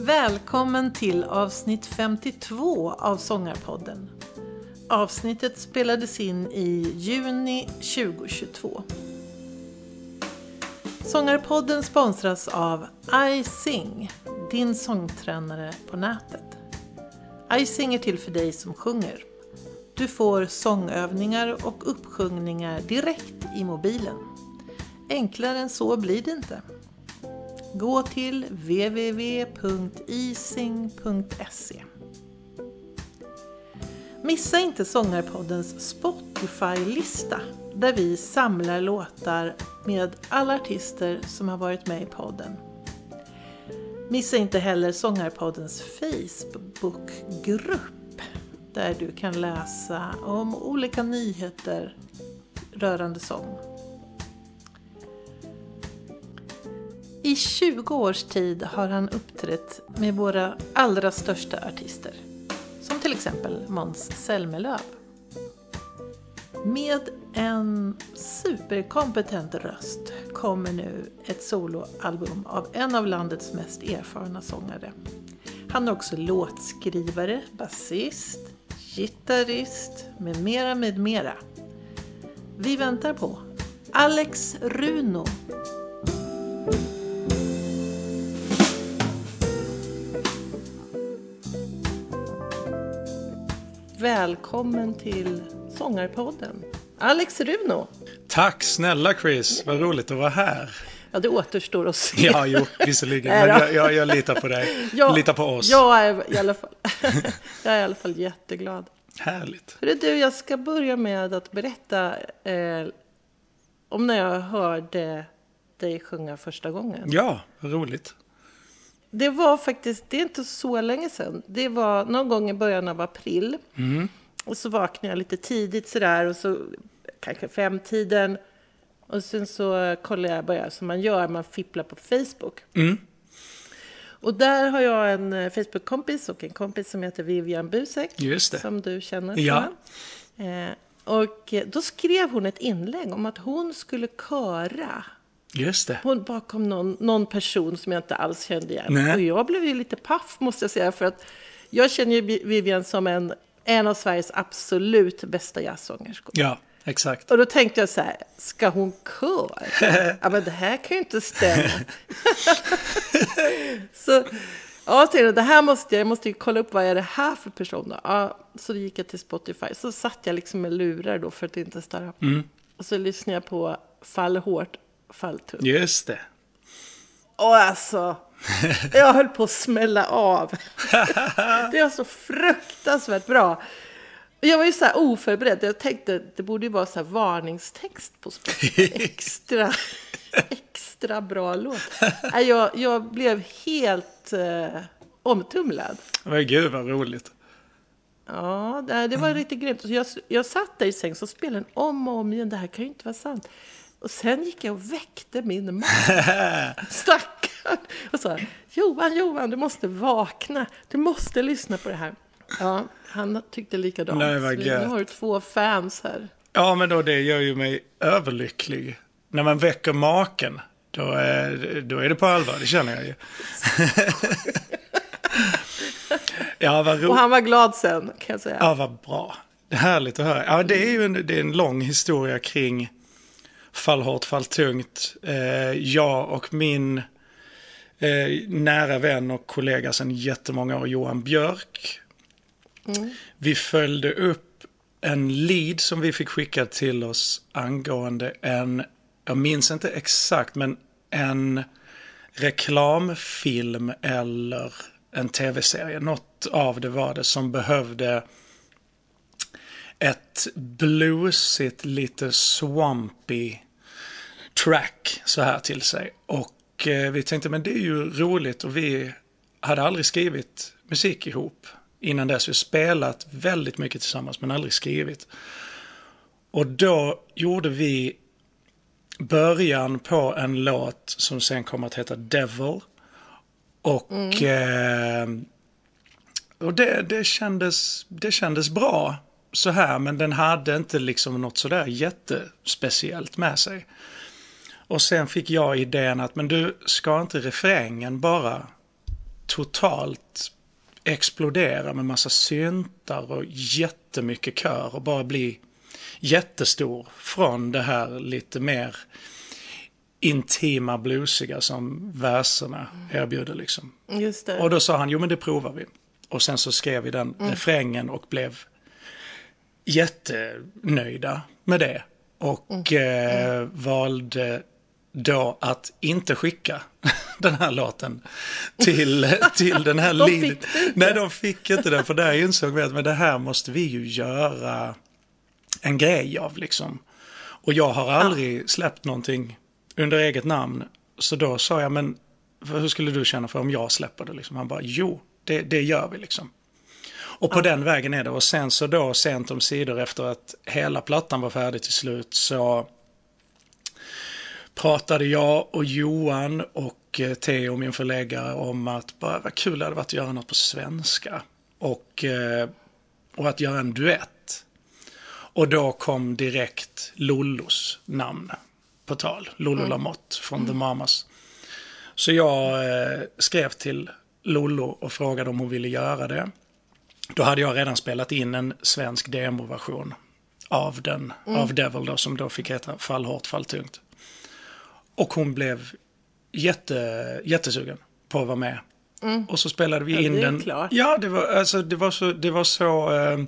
Välkommen till avsnitt 52 av Sångarpodden. Avsnittet spelades in i juni 2022. Sångarpodden sponsras av iSing, din sångtränare på nätet. iSing är till för dig som sjunger. Du får sångövningar och uppsjungningar direkt i mobilen. Enklare än så blir det inte. Gå till www.ising.se Missa inte Sångarpoddens Spotify-lista där vi samlar låtar med alla artister som har varit med i podden. Missa inte heller Sångarpoddens Facebookgrupp där du kan läsa om olika nyheter rörande sång. I 20 års tid har han uppträtt med våra allra största artister. Som till exempel Måns Zelmerlöw. Med en superkompetent röst kommer nu ett soloalbum av en av landets mest erfarna sångare. Han är också låtskrivare, basist, gitarrist med mera med mera. Vi väntar på Alex Runo Välkommen till Sångarpodden. Alex Runo. Tack snälla Chris, vad roligt att vara här. Ja, det återstår att se. Ja, jo, visserligen. Men jag, jag, jag litar på dig. Jag litar på oss. Jag är, i alla fall, jag är i alla fall jätteglad. Härligt. Hörru du, jag ska börja med att berätta eh, om när jag hörde dig sjunga första gången. Ja, roligt. Det var faktiskt, det är inte så länge sedan. Det var någon gång i början av april. Mm. Och så vaknade jag lite tidigt sådär och så kanske femtiden. Och sen så kollade jag bara som man gör, man fipplar på Facebook. Mm. Och där har jag en eh, Facebook-kompis och en kompis som heter Vivian Busek. Just det. Som du känner. Ja. Eh, och då skrev hon ett inlägg om att hon skulle köra Just det. hon bakom någon, någon person som jag inte alls kände igen. Nej. Och jag blev ju lite paff måste jag säga. För att jag känner ju Vivian som en, en av Sveriges absolut bästa jazzsångerskor. Ja, exakt. Och då tänkte jag så här, ska hon köra? ja men det här kan ju inte stämma. så ja, tänkte, det här måste jag, jag måste ju kolla upp vad är det här för person. Ja, så då gick jag till Spotify. Så satt jag liksom med lurar då för att inte störa. Mm. Och så lyssnade jag på Fall hårt, fall tungt. Just det. Och alltså, jag höll på att smälla av. Det var så fruktansvärt bra. Jag var ju så här oförberedd. Jag tänkte det borde ju vara så här varningstext på Spotify. Extra, extra bra låt. Jag, jag blev helt eh, omtumlad. Men gud vad roligt. Ja, det, det var riktigt grymt. Så jag, jag satt där i säng så spelade den om och om igen. Det här kan ju inte vara sant. Och sen gick jag och väckte min man. Stackarn. Och sa, Johan, Johan, du måste vakna. Du måste lyssna på det här. Ja, han tyckte likadant. Nej, vad nu har du två fans här. Ja, men då det gör ju mig överlycklig. När man väcker maken, då är, då är det på allvar, det känner jag ju. ja, vad Och roligt. han var glad sen, kan jag säga. Ja, vad bra. Härligt att höra. Ja, det är ju en, det är en lång historia kring fall hårt, fall tungt. Eh, jag och min eh, nära vän och kollega sedan jättemånga år, Johan Björk. Vi följde upp en lead som vi fick skickad till oss angående en, jag minns inte exakt, men en reklamfilm eller en tv-serie. Något av det var det som behövde ett bluesigt, lite swampy track så här till sig. Och eh, vi tänkte, men det är ju roligt och vi hade aldrig skrivit musik ihop innan dess. Vi spelat väldigt mycket tillsammans men aldrig skrivit. Och då gjorde vi början på en låt som sen kommer att heta Devil. Och, eh, och det, det, kändes, det kändes bra. så här, men den hade inte liksom något sådär jättespeciellt med sig. Och sen fick jag idén att, men du, ska inte refrängen bara totalt explodera med massa syntar och jättemycket kör och bara bli jättestor från det här lite mer intima bluesiga som verserna erbjuder liksom. Och då sa han, jo men det provar vi. Och sen så skrev vi den Mm. refrängen och blev jättenöjda med det. Och Mm. eh, valde då att inte skicka den här låten till, till den här De Lead-. Nej, de fick inte den. För där insåg vi att men det här måste vi ju göra en grej av liksom. Och jag har aldrig släppt någonting under eget namn. Så då sa jag, men hur skulle du känna för om jag släpper det? Liksom? Han bara, jo, det, det gör vi liksom. Och på den vägen är det. Och sen så då sent om sidor efter att hela plattan var färdig till slut så pratade jag och Johan och eh, Theo, min förläggare, om att bara vad kul det hade varit att göra något på svenska. Och, eh, och att göra en duett. Och då kom direkt Lollos namn på tal. Lollo Lamotte från The Mamas. Så jag eh, skrev till Lollo och frågade om hon ville göra det. Då hade jag redan spelat in en svensk demoversion av den, av Devil då, som då fick heta Fall hårt, fall tungt. Och hon blev jätte, jättesugen på att vara med. Och så spelade vi Ja, in det är den. klart. Ja, det var, alltså, det var så, det var så, eh,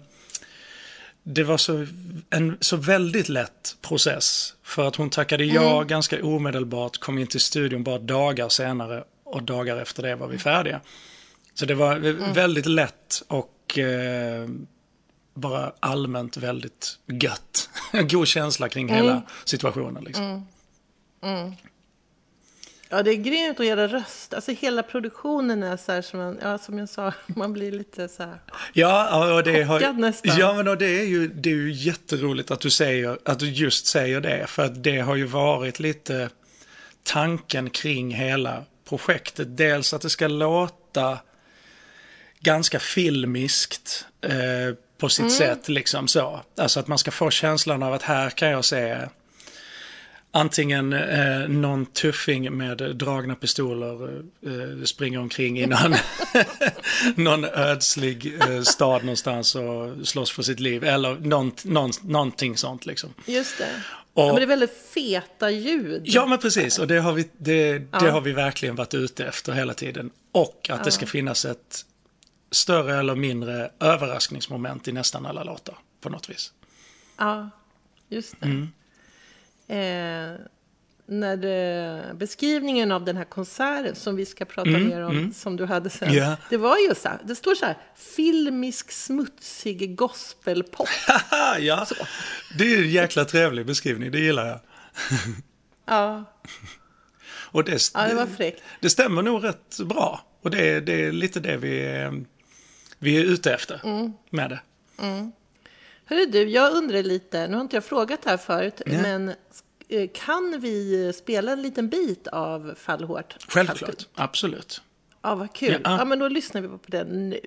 det var så, en så väldigt lätt process. För att hon tackade ja ganska omedelbart, kom in till studion bara dagar senare och dagar efter det var vi färdiga. Så det var väldigt lätt och eh, bara allmänt väldigt gött. God känsla kring hela situationen. Liksom. Ja, det är grymt att göra röst. Alltså hela produktionen är så här som, man, ja, som jag sa, man blir lite så här. Ja, och det, har, nästan. ja men och det, är ju, det är ju jätteroligt att du, säger, att du just säger det. För att det har ju varit lite tanken kring hela projektet. Dels att det ska låta ganska filmiskt eh, på sitt sätt. liksom så. Alltså att man ska få känslan av att här kan jag se antingen eh, någon tuffing med dragna pistoler eh, springer omkring i någon, någon ödslig eh, stad någonstans och slåss för sitt liv. Eller någon, någon, någonting sånt liksom. Just det. Och- ja, men det är väldigt feta ljud. Ja men precis och det har vi, det, det har vi verkligen varit ute efter hela tiden. Och att det ska finnas ett större eller mindre överraskningsmoment i nästan alla låtar på något vis. Ja, just det. Mm. Eh, när det, beskrivningen av den här konserten som vi ska prata Mm, mer om, som du hade sen. Ja. Det var ju så här, det står så här, filmisk smutsig gospelpop. Ja, det är en jäkla trevlig beskrivning, det gillar jag. Ja, Och det, ja det var fräckt. det stämmer nog rätt bra. Och det, är- det är lite det vi, är- vi är ute efter Mm. med det. Hörru du, jag undrar lite, nu har inte jag frågat här förut, Nej. men eh, kan vi spela en liten bit av Fall hårt? Självklart, absolut. Ja, vad kul. Ja. Ja, men då lyssnar vi på den nu.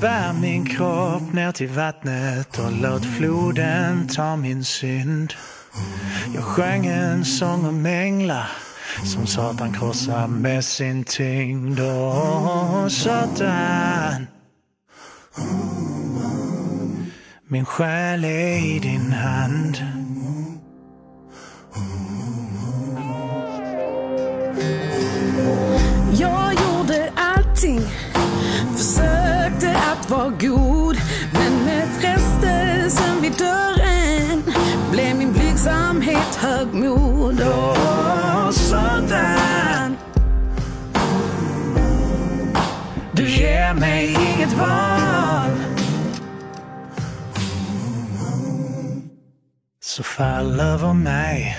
Bär min kropp ner till vattnet och låt floden ta min synd. Jag sjöng en sång om änglar som Satan krossar med sin tyngd. Åh, Satan. Min själ är i din hand. Vara god. Men med frestelsen vid dörren blev min blygsamhet högmod. Åh, Satan, Du ger mig inget val. Så fall över mig.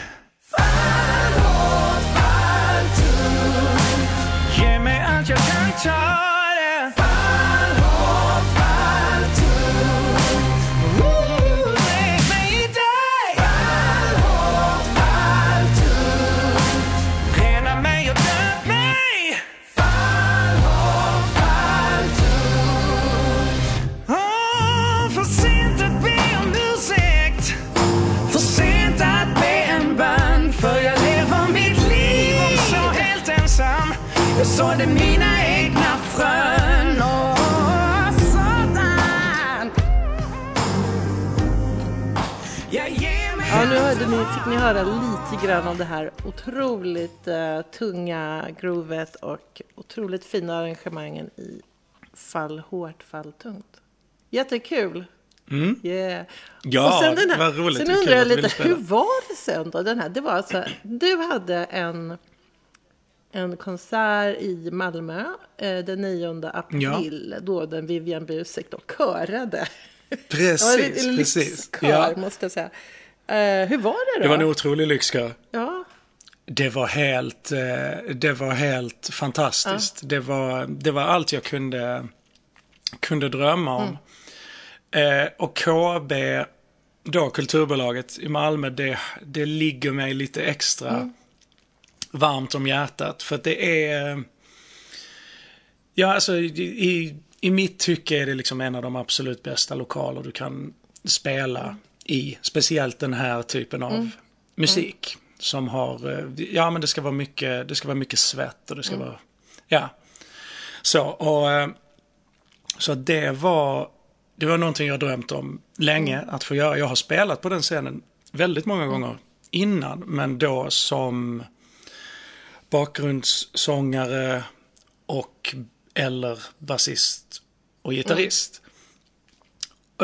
Sådde mina egna frön. Åh, satan. Jag ger mig Ja, nu hörde ni, fick ni höra lite grann av det här otroligt eh, tunga groovet och otroligt fina arrangemangen i Fall hårt, fall tungt. Jättekul! Mm. Yeah. Ja, vad roligt. Sen undrar jag lite, hur var det sen då? Den här, det var alltså, du hade en, en konsert i Malmö eh, den 9 april, då den Vivian Busek då körade. Precis, Ja, lite precis. Ja, måste jag säga. Eh, hur var det då? det var en otrolig lyxkör. Ja, Det var helt, eh, det var helt fantastiskt. Det, var, det var allt jag kunde, kunde drömma om. Eh, och KB, då kulturbolaget i Malmö, det, det ligger mig lite extra varmt om hjärtat. För att det är, ja alltså i, i, mitt tycke är det liksom en av de absolut bästa lokaler du kan spela i. Speciellt den här typen av musik. Som har, eh, ja men det ska vara mycket, det ska vara mycket svett och det ska vara, ja. Så, och eh, så det var, det var någonting jag drömt om länge att få göra. Jag har spelat på den scenen väldigt många gånger innan, men då som bakgrundssångare och eller basist och gitarrist.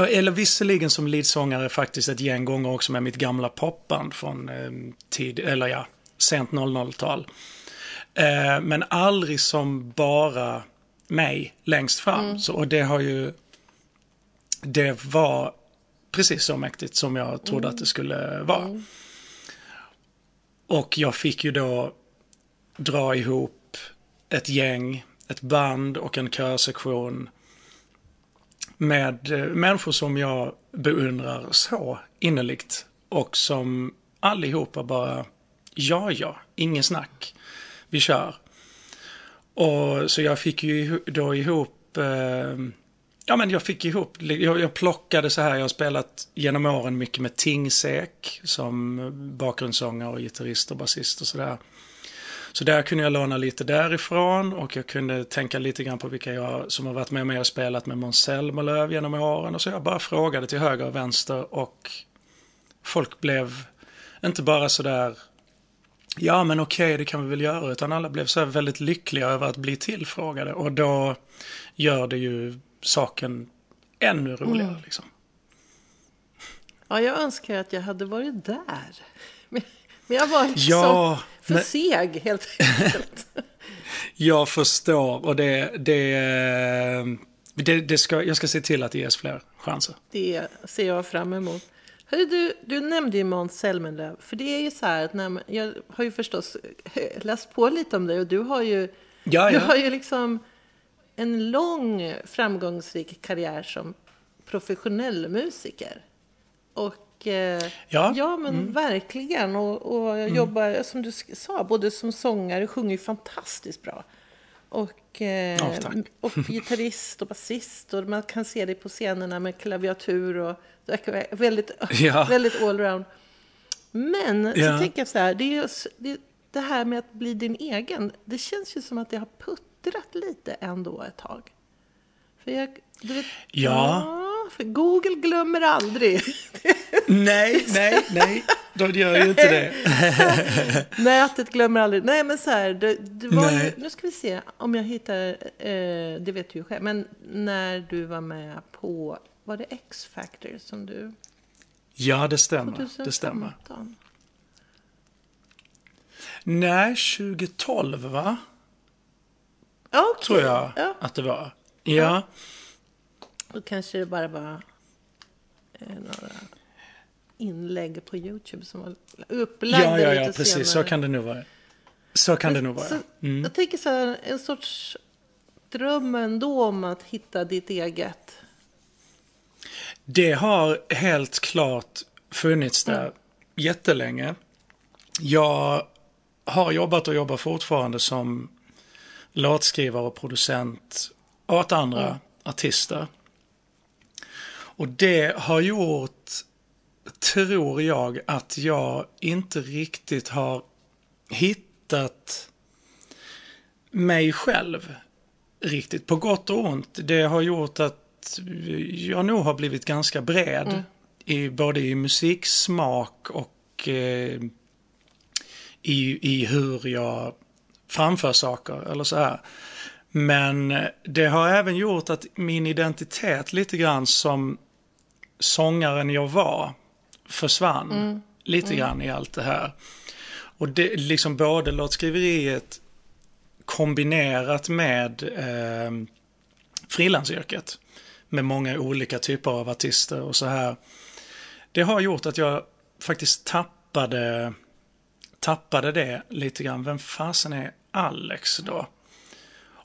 Eller visserligen som leadsångare faktiskt ett gäng gånger också med mitt gamla popband från eh, tid, eller ja, sent 00-tal. Eh, men aldrig som bara mig längst fram. Så, och det har ju, det var precis så mäktigt som jag trodde att det skulle vara. Och jag fick ju då dra ihop ett gäng, ett band och en körsektion med eh, människor som jag beundrar så innerligt och som allihopa bara, ja, ja, ingen snack, vi kör. Och så jag fick ju då ihop, eh, ja men jag fick ihop, jag, jag plockade så här, jag har spelat genom åren mycket med Tingsek som bakgrundssångare och gitarrist och basist och sådär. Så där kunde jag låna lite därifrån och jag kunde tänka lite grann på vilka jag som har varit med mig och spelat med Måns Zelmerlöw genom åren. Och så jag bara frågade till höger och vänster och folk blev inte bara sådär Ja men okej, det kan vi väl göra. Utan alla blev så här väldigt lyckliga över att bli tillfrågade. Och då gör det ju saken ännu roligare. Liksom. ja, jag önskar att jag hade varit där. Men, jag var liksom Ja, för men- seg helt enkelt. Jag förstår och det, det, det, det ska, jag ska se till att det ges fler chanser. Det ser jag fram emot. Hörru, du, du nämnde ju Måns Zelmerlöw. För det är ju så här att när man, jag har ju förstås läst på lite om dig och du har ju, Ja, du ja. har ju liksom en lång framgångsrik karriär som professionell musiker. Och eh, Ja. Mm. ja men verkligen. Och, och jobbar, som du sa, både som sångare, sjunger ju fantastiskt bra. Och, eh, Ja, tack. och gitarrist och basist. Och man kan se dig på scenerna med klaviatur. Och, väldigt, Ja. väldigt allround. Men Ja. så tänker jag så här, det, är det, det här med att bli din egen. Det känns ju som att det har puttrat lite ändå ett tag. För jag, du vet, Ja. För Google glömmer aldrig. Nej, nej, nej. Då gör ju inte det. Nätet glömmer aldrig. Nej, men så här, det, det var ju, nu ska vi se om jag hittar, eh, det vet du ju själv, men när du var med på, var det X-Factor som du, Ja, det stämmer. 2015? Det stämmer. Nej, 2012 va? Ja, okej. Tror jag Ja, att det var. Ja. Då kanske det bara var eh, några inlägg på YouTube som var upplagda Ja, ja, ja, lite precis. Så senare. kan det nog vara. Så kan det nog vara. Så, Mm. Jag tänker så här, en sorts dröm ändå om att hitta ditt eget. Det har helt klart funnits där jättelänge. Jag har jobbat och jobbar fortfarande som låtskrivare och producent åt andra artister. Och det har gjort, tror jag, att jag inte riktigt har hittat mig själv riktigt, på gott och ont. Det har gjort att jag nog har blivit ganska bred. I, både i musiksmak och eh, i, i hur jag framför saker eller så här. Men det har även gjort att min identitet lite grann som sångaren jag var försvann lite grann i allt det här. Och det liksom både låtskriveriet kombinerat med eh, frilansyrket med många olika typer av artister och så här. Det har gjort att jag faktiskt tappade, tappade det lite grann. Vem fasen är Alex då?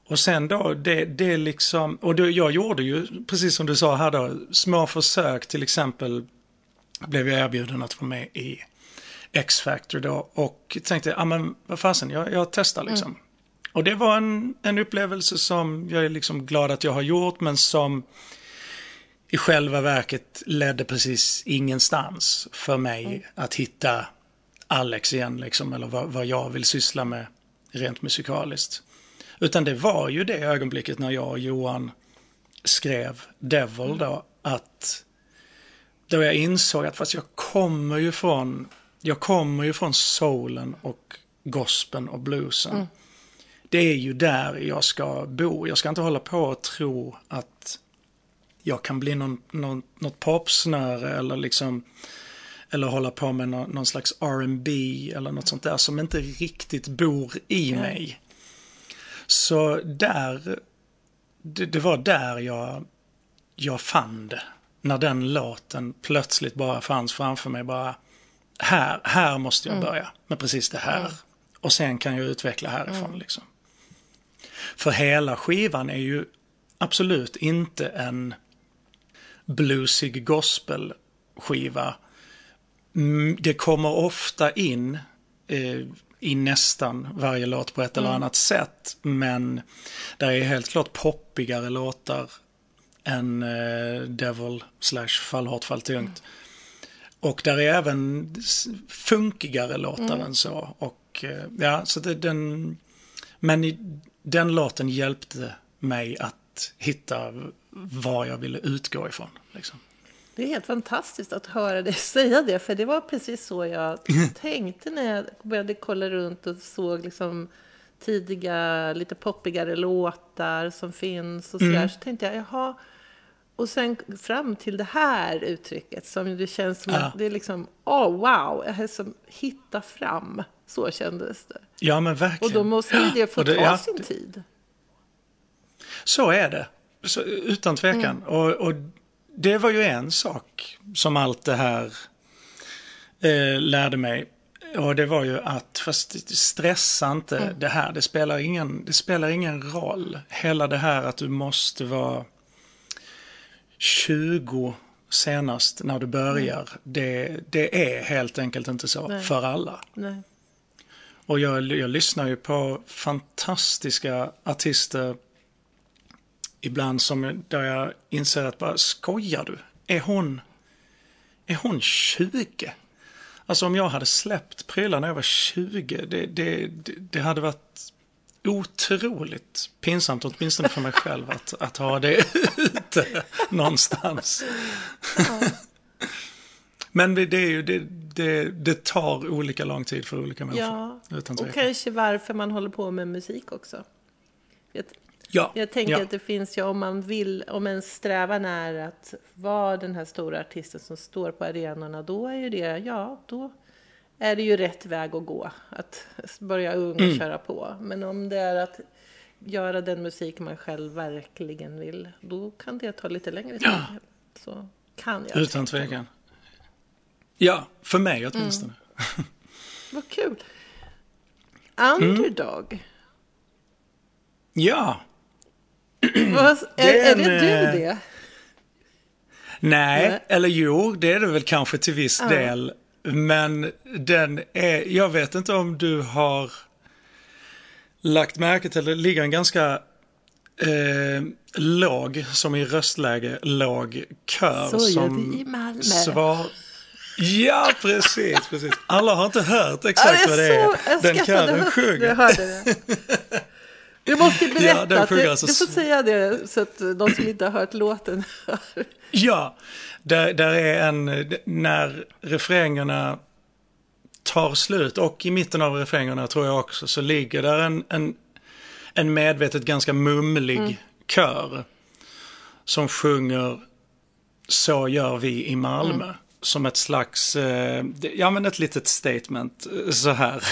Och sen då, det, det liksom, och då, jag gjorde ju, precis som du sa här då, små försök till exempel blev jag erbjuden att vara med i X-Factor då och tänkte, ja men vad fasen, jag, jag testar liksom. Och det var en, en upplevelse som jag är liksom glad att jag har gjort men som i själva verket ledde precis ingenstans för mig att hitta Alex igen liksom, eller vad, vad jag vill syssla med rent musikaliskt. Utan det var ju det ögonblicket när jag och Johan skrev Devil då, att då jag insåg att fast jag kommer ju från, jag kommer ju från soulen och gospeln och bluesen. Det är ju där jag ska bo. Jag ska inte hålla på och tro att jag kan bli någon, någon, något popsnöre eller liksom eller hålla på med någon, någon slags R&B eller något sånt där som inte riktigt bor i mig. Så där, det, det var där jag, jag fann det. När den låten plötsligt bara fanns framför mig. Bara, här, här måste jag börja med precis det här. Och sen kan jag utveckla härifrån liksom. För hela skivan är ju absolut inte en bluesig gospelskiva. Mm, Det kommer ofta in eh, i nästan varje låt på ett eller annat sätt. Men det är helt klart poppigare låtar än eh, Devil slash Fall hårt fall tungt. Och där är även funkigare låtar än så. Och eh, ja, så det, den... Men i, den låten hjälpte mig att hitta var jag ville utgå ifrån. Liksom. Det är helt fantastiskt att höra dig säga det, för det var precis så jag tänkte när jag började kolla runt och såg liksom tidiga, lite poppigare låtar som finns och sådär. Så tänkte jag, jaha. Och sen fram till det här uttrycket som det känns som Ja. att det är liksom, åh wow, jag har som hitta fram. Så kändes det. Ja men verkligen. Och då måste ju det få det- ta ja, sin tid. Så är det. Så, utan tvekan. Och, och det var ju en sak som allt det här eh, lärde mig. Och det var ju att, fast stressa inte det här. Det spelar, ingen, det spelar ingen roll. Hela det här att du måste vara 20 senast när du börjar. Det, det är helt enkelt inte så Nej. för alla. Nej. Och jag, jag lyssnar ju på fantastiska artister ibland som där jag inser att bara skojar du? Är hon, är hon 20? Alltså om jag hade släppt prylar när jag var 20, det, det, det, hade varit otroligt pinsamt, åtminstone för mig själv, att, att ha det ute någonstans. Men det, är ju, det, det, det tar olika lång tid för olika människor. Ja, och kanske varför man håller på med musik också. Jag, Ja, jag tänker ja. att det finns ju om man vill, om en strävan är att vara den här stora artisten som står på arenorna, då är ju det, ja, då är det ju rätt väg att gå. Att börja ung och Mm. köra på. Men om det är att göra den musik man själv verkligen vill, då kan det ta lite längre tid. Så kan jag. Utan tvekan. Ja, för mig Mm. åtminstone. Vad kul. Underdog. Ja, Vad, är, är det du eh, det? nej, Nej. eller jo, det är det väl kanske till viss del. Men den är, jag vet inte om du har lagt märke till, det ligger en ganska eh, låg, som i röstläge, låg kör Så gör som vi i Malmö. svar... Ja, precis, precis. Alla har inte hört Ja, exakt vad det är den kören sjunger. jag hörde det. Du måste ju Ja, den berätta. sjunger alltså du får säga det så att de som inte har hört låten hör. Ja, där, där är en, när refrängerna tar slut och i mitten av refrängerna tror jag också så ligger där en, en, en medvetet ganska mumlig kör som sjunger Så gör vi i Malmö. Som ett slags, eh, ja men ett litet statement eh, så här.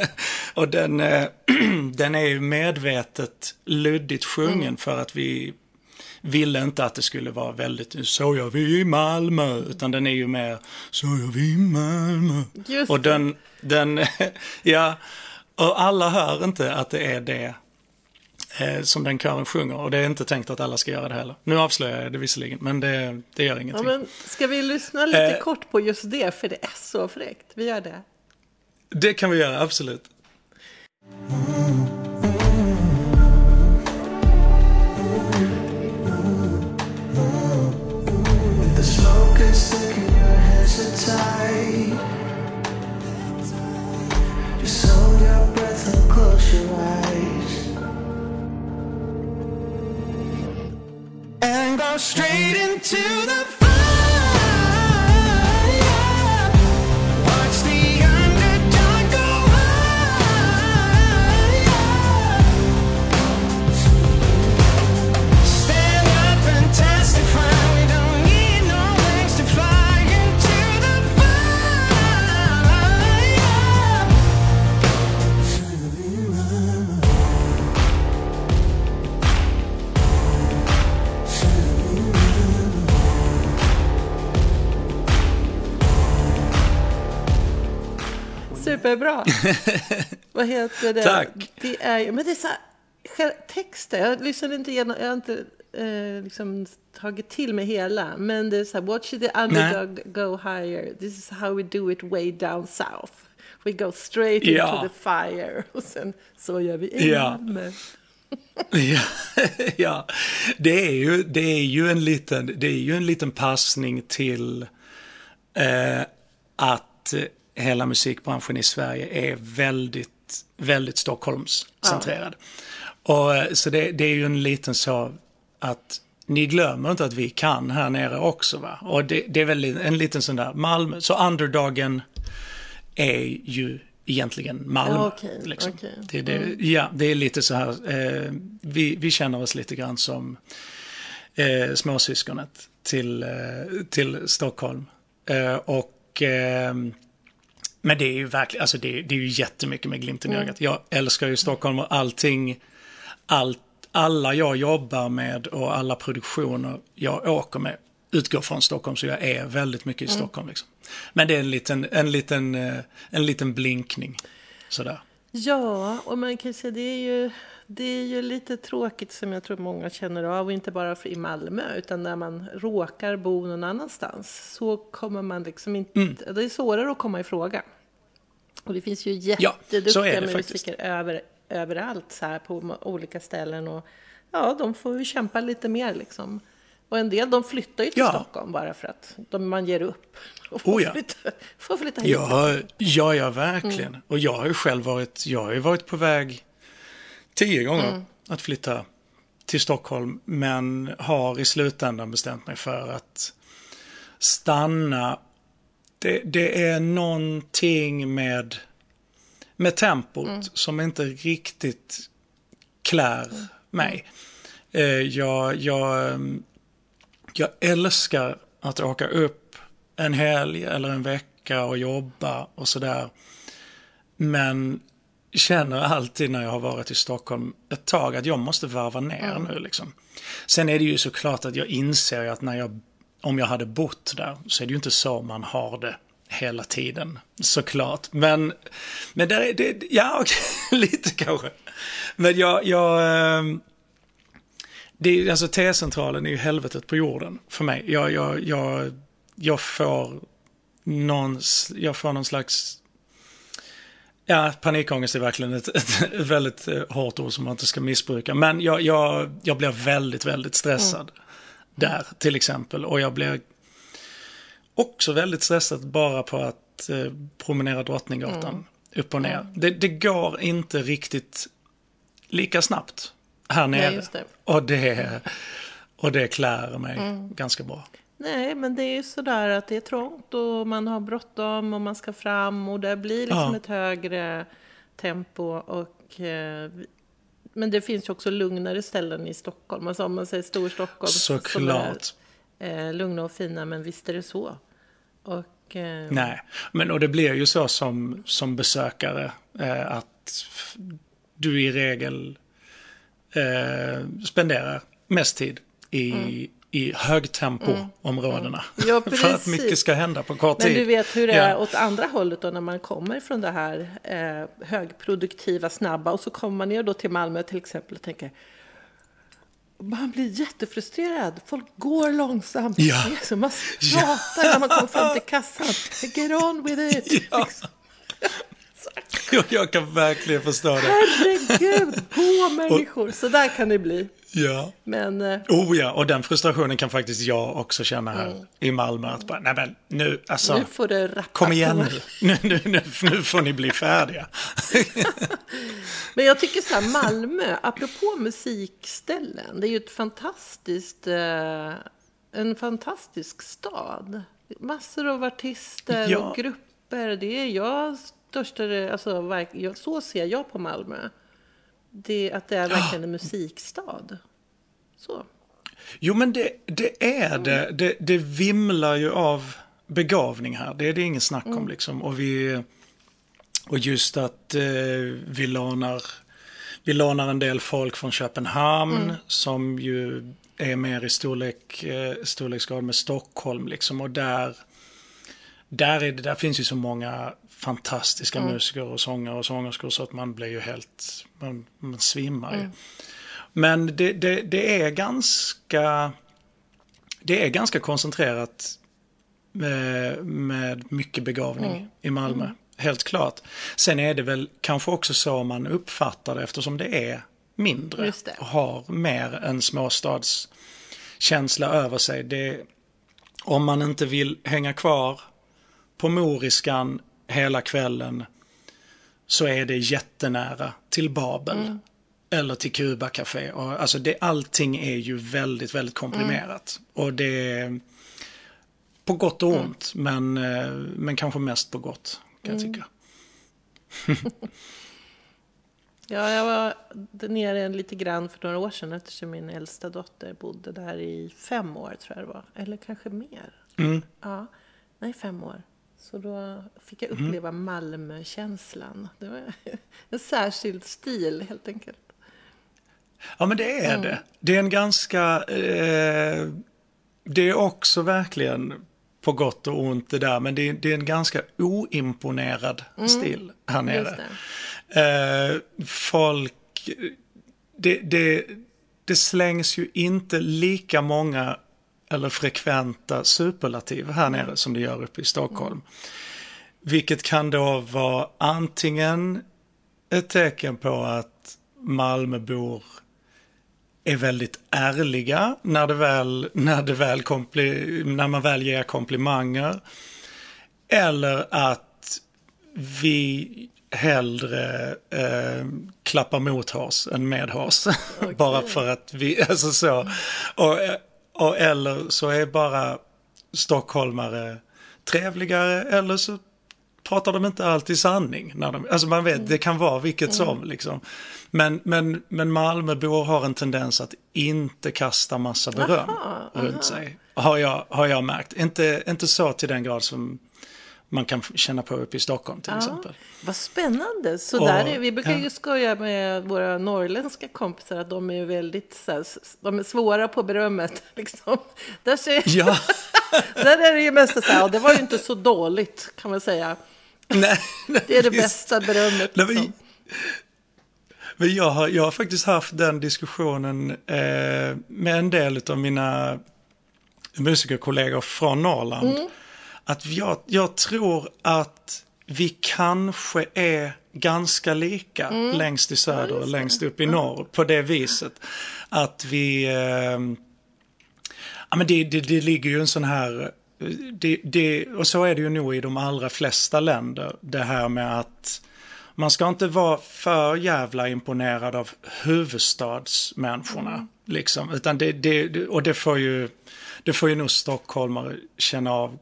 och den, eh, den är ju medvetet luddigt sjungen för att vi ville inte att det skulle vara väldigt så gör vi i Malmö. Utan den är ju mer så gör vi i Malmö. Just och den, den, ja, och alla hör inte att det är det eh, som den kören sjunger. Och det är inte tänkt att alla ska göra det heller. Nu avslöjar jag det visserligen, men det, det gör Ja, ingenting. men ska vi lyssna lite Eh. kort på just det? För det är så fräckt. Vi gör det. Det kan vi göra, absolut. Just hold your breath and close your eyes. And go straight into the fire. Superbra. Vad heter det? Tack. Det är, ju- men det är så här, texten, jag lyssnade inte igenom, jag har inte eh, liksom tagit till mig hela. Men det är så här, watch the underdog go higher. This is how we do it way down south. We go straight Ja. into the fire. Och sen så gör vi i Ja. Ja, ja. Det, är ju, det, är ju en liten, det är ju en liten passning till eh, att hela musikbranschen i Sverige är väldigt, väldigt Stockholmscentrerad. Och, eh, så det, det är ju en liten så att ni glömmer inte att vi kan här nere också. Va? Och det, det är väl en liten sån där Malmö. Så underdagen är ju egentligen Malmö. Ja, okej, liksom. okej. Det, är det, ja, det är lite så här. Eh, vi, vi känner oss lite grann som eh, småsyskonet till, eh, till Stockholm. Eh, och, eh, men det är ju verkligen, alltså det, det är ju jättemycket med glimten i ögat. Jag älskar ju Stockholm och allting, allt, alla jag jobbar med och alla produktioner jag åker med utgår från Stockholm, så jag är väldigt mycket i Stockholm. Liksom. Men det är en liten, en liten, eh, en liten blinkning. Sådär. Ja, och man kan säga det är ju det är ju lite tråkigt som jag tror många känner av, och inte bara i Malmö, utan när man råkar bo någon annanstans så kommer man liksom inte, Mm. det är svårare att komma i fråga. Och det finns ju jätteduktiga faktiskt. musiker över, överallt så här på olika ställen och ja, de får ju kämpa lite mer liksom. Och en del de flyttar ju till Ja. Stockholm bara för att de, man ger upp. Och får, Oh ja. flytta, får flytta hit. Ja, ja, ja verkligen. Och jag har ju själv varit, jag har varit på väg tio gånger att flytta till Stockholm. Men har i slutändan bestämt mig för att stanna. Det, det är någonting med, med tempot som inte riktigt klär mig. Eh, jag, jag, jag älskar att åka upp en helg eller en vecka och jobba och sådär. Men känner alltid när jag har varit i Stockholm ett tag att jag måste varva ner nu liksom. Sen är det ju såklart att jag inser att när jag, om jag hade bott där så är det ju inte så man har det hela tiden. Såklart. Men, men där är det, ja okej, lite kanske. Men jag, jag ehm, det är, alltså T-centralen är ju helvetet på jorden för mig. Jag, jag, jag, jag får någon, jag får någon slags, ja panikångest är verkligen ett, ett, ett väldigt eh, hårt ord som man inte ska missbruka. Men jag, jag, jag blir väldigt, väldigt stressad där till exempel. Och jag blir också väldigt stressad bara på att eh, promenera Drottninggatan upp och ner. Det, det går inte riktigt lika snabbt här nere. just det. Och, det, och det klär mig Mm. ganska bra. Nej, men det är ju sådär att det är trångt och man har bråttom och man ska fram och det blir liksom Ja. ett högre tempo. Och, eh, men det finns ju också lugnare ställen i Stockholm. Alltså om man säger Storstockholm. Såklart. är, eh, lugna och fina, men visst är det så. Och, eh, Nej, men och det blir ju så som, som besökare att du i regel spenderar mest tid i, i högtempoområdena. Mm. Ja, För att mycket ska hända på kort Men tid. du vet hur det är Ja. åt andra hållet då när man kommer från det här eh, högproduktiva, snabba och så kommer man ner då till Malmö till exempel och tänker man blir jättefrustrerad. Folk går långsamt. Ja. Det är så man pratar när man kommer fram till kassan. Get on with it. Ja. Liksom. Jag, jag kan verkligen förstå det. Herregud, gå människor. Så där kan det bli. Ja. Men eh, Oh ja, och den frustrationen kan faktiskt jag också känna här i Malmö. Att bara, nej men nu, alltså. Mm. nu får det rappa Kom igen nu. Nu, nu, nu. nu får ni bli färdiga. Men jag tycker så här, Malmö, apropå musikställen, det är ju ett fantastiskt, eh, en fantastisk stad. Massor av artister Ja. och grupper. Det är jag största, alltså så ser jag på Malmö. Det, att det är verkligen en musikstad. Så. Jo men det, det är det. det. Det vimlar ju av begavning här. Det är det ingen snack om liksom. Och, vi, och just att eh, vi lånar vi lånar en del folk från Köpenhamn som ju är mer i storlek, eh, storleksgrad med Stockholm liksom. Och där, där, är det, där finns ju så många fantastiska musiker och sångare och sångerskor så att man blir ju helt, man, man svimmar ju. Men det, det, det är ganska, det är ganska koncentrerat med, med mycket begavning i Malmö. Helt klart. Sen är det väl kanske också så man uppfattar det eftersom det är mindre. Det. Och har mer en småstadskänsla över sig. Det, om man inte vill hänga kvar på Moriskan hela kvällen så är det jättenära till Babel. Eller till Cuba Café. Och, alltså det, allting är ju väldigt, väldigt komprimerat. Och det är på gott och ont, men, eh, men kanske mest på gott, kan jag tycka. Ja, jag var där nere lite grann för några år sedan eftersom min äldsta dotter bodde där i fem år tror jag det var. Eller kanske mer. Mm. Ja, nej fem år. Så då fick jag uppleva Malmökänslan. Det var en särskild stil helt enkelt. Ja, men det är det. Det är en ganska... Eh, det är också verkligen på gott och ont det där, men det är, det är en ganska oimponerad stil här nere. Eh, folk... Det, det, det slängs ju inte lika många eller frekventa superlativ här nere som det gör uppe i Stockholm. Vilket kan då vara antingen ett tecken på att Malmöbor är väldigt ärliga när, det väl, när, det väl kompli, när man väl ger komplimanger. Eller att vi hellre eh, klappar mot oss än med oss. bara för att vi, alltså så. Och, och, eller så är bara stockholmare trevligare eller så pratar de inte alltid sanning. När de, alltså man vet, det kan vara vilket som liksom. Men, men, men Malmöbor har en tendens att inte kasta massa beröm Aha, runt sig. Har jag, har jag märkt. Inte, inte så till den grad som man kan känna på uppe i Stockholm till exempel. Vad spännande. Så Och- där är, vi brukar ju ja. skoja med våra norrländska kompisar att de är väldigt så här, de är svåra på berömmet. Liksom. Där, ser, Ja, där är det ju mest så här, det var ju inte så dåligt kan man säga. nej. Det är det visst. bästa berömmet. Nej, men, Liksom. men jag, har, jag har faktiskt haft den diskussionen eh, med en del av mina musikerkollegor från Norrland. Mm. Att jag, jag tror att vi kanske är ganska lika Mm. längst i söder och längst upp i norr på det viset. Att vi... Eh, ja, men det, det, det ligger ju en sån här... Det, det, och så är det ju nog i de allra flesta länder. Det här med att man ska inte vara för jävla imponerad av huvudstadsmänniskorna. Liksom. Utan det, det, och det får ju, det får ju nog stockholmare känna av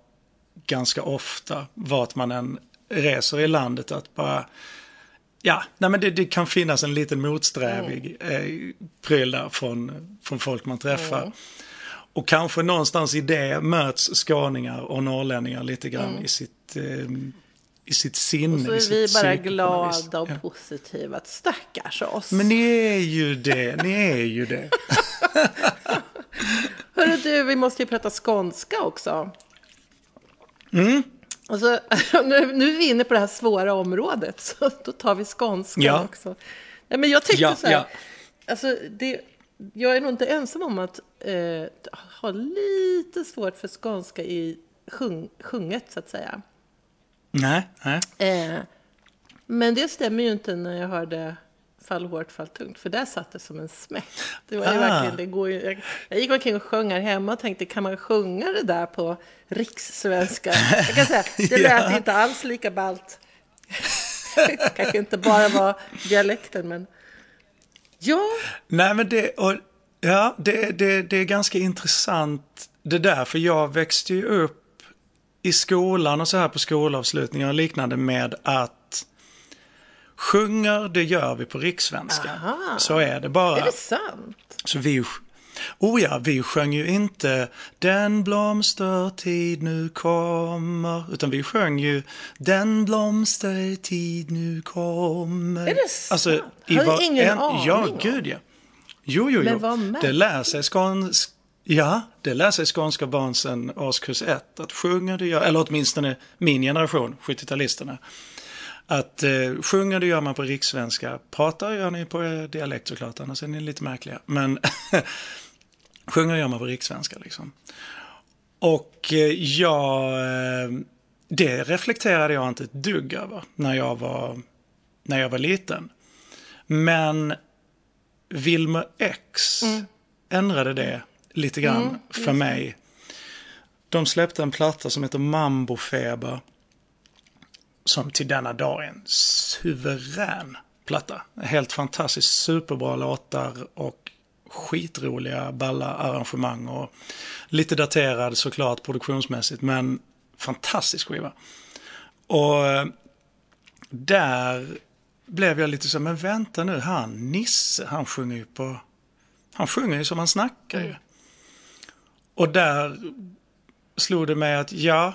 ganska ofta, vart man än reser i landet. Att bara, ja, nej men det, det kan finnas en liten motsträvig eh, pryl där från, från folk man träffar. Och kanske någonstans i det möts skåningar och norrlänningar lite grann i sitt, eh, i sitt sinne. Så i är vi bara glada och Ja. positiva. Att stackars oss. Men ni är ju det, ni är ju det. Hörru du, vi måste ju prata skånska också. Mm. Och så, nu, nu är vi inne på det här svåra området, så då tar vi skånska Ja. också. Nej, men jag tyckte Ja, så här, ja. alltså det, jag är nog inte ensam om att eh, ha lite svårt för skånska i sjung, sjunget, så att säga. Nej, nej. Eh, men det stämmer ju inte när jag hörde Fall hårt, fall tungt, för där satt det som en smäck. Det var Ah. verkligen, det går ju, jag, jag gick omkring och sjöng här hemma och tänkte, kan man sjunga det där på rikssvenska? Jag kan säga, det lät Ja. inte alls lika ballt. Kanske inte bara var dialekten, men ja, Nej, men det, och, ja, det, det, det är ganska intressant det där, för jag växte ju upp i skolan och så här på skolavslutningar och liknande med att sjunger, det gör vi på rikssvenska. Aha. Så är det bara. är det sant? Så vi, oh ja, vi sjöng ju inte Den blomstertid nu kommer, utan vi sjöng ju Den blomstertid nu kommer. Är det sant? Alltså, i Hade var- ingen en, aning Ja, om. gud ja. Jo, jo, Men jo. Det lär sig skånsk... Ja, det lär sig skånska barn sedan årskurs ett. Att sjunga det gör, eller åtminstone min generation, 70-talisterna. Att eh, sjunga det gör man på rikssvenska. Pratar gör ni på er dialekt såklart, annars är ni lite märkliga. Men sjunga gör man på rikssvenska liksom. Och eh, jag... Eh, det reflekterade jag inte ett dugg över när jag var, när jag var liten. Men Wilmer X ändrade det lite grann för mig. De släppte en platta som heter Mambo Feber. Som till denna dag är en suverän platta. Helt fantastiskt superbra låtar och skitroliga balla arrangemang. Och lite daterad såklart produktionsmässigt men fantastisk skiva. Och eh, där blev jag lite så, men vänta nu, han Nisse, han sjunger ju på... Han sjunger ju som han snackar ju. Och där slog det mig att ja,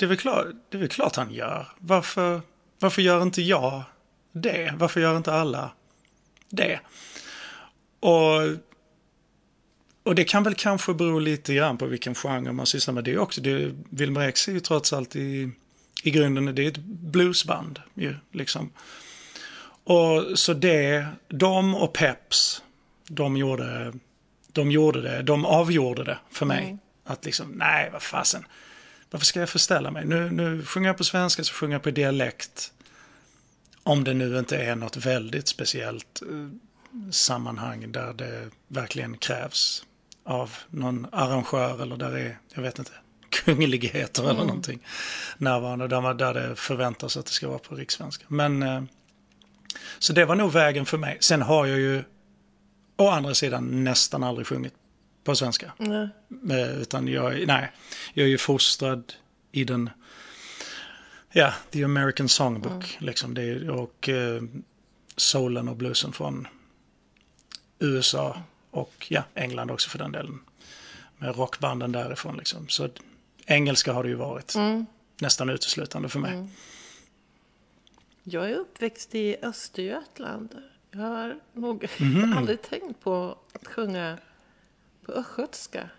det är väl klart, det är väl klart han gör. Varför, varför gör inte jag det? Varför gör inte alla det? Och, och det kan väl kanske bero lite grann på vilken genre man sysslar med. Det också, det, Wilmer X är ju trots allt i, i grunden, det är ett bluesband ju, liksom. Och så det, de och Peps, de gjorde, de gjorde det, de avgjorde det för mig. Att liksom, nej vad fasen, varför ska jag förställa mig? Nu, nu sjunger jag på svenska så sjunger jag på dialekt. Om det nu inte är något väldigt speciellt eh, sammanhang där det verkligen krävs av någon arrangör eller där det är, jag vet inte, kungligheter eller någonting närvarande. Där, man, där det förväntas att det ska vara på rikssvenska. Men eh, så det var nog vägen för mig. Sen har jag ju å andra sidan nästan aldrig sjungit på svenska. Eh, Utan jag, nej, jag är ju fostrad i den, ja, the American Songbook. Liksom det, och eh, soulen och bluesen från USA och ja, England också för den delen. Med rockbanden därifrån liksom. Så engelska har det ju varit nästan uteslutande för mig. Jag är uppväxt i Östergötland. Jag har nog Mhm. aldrig tänkt på att sjunga på östgötska.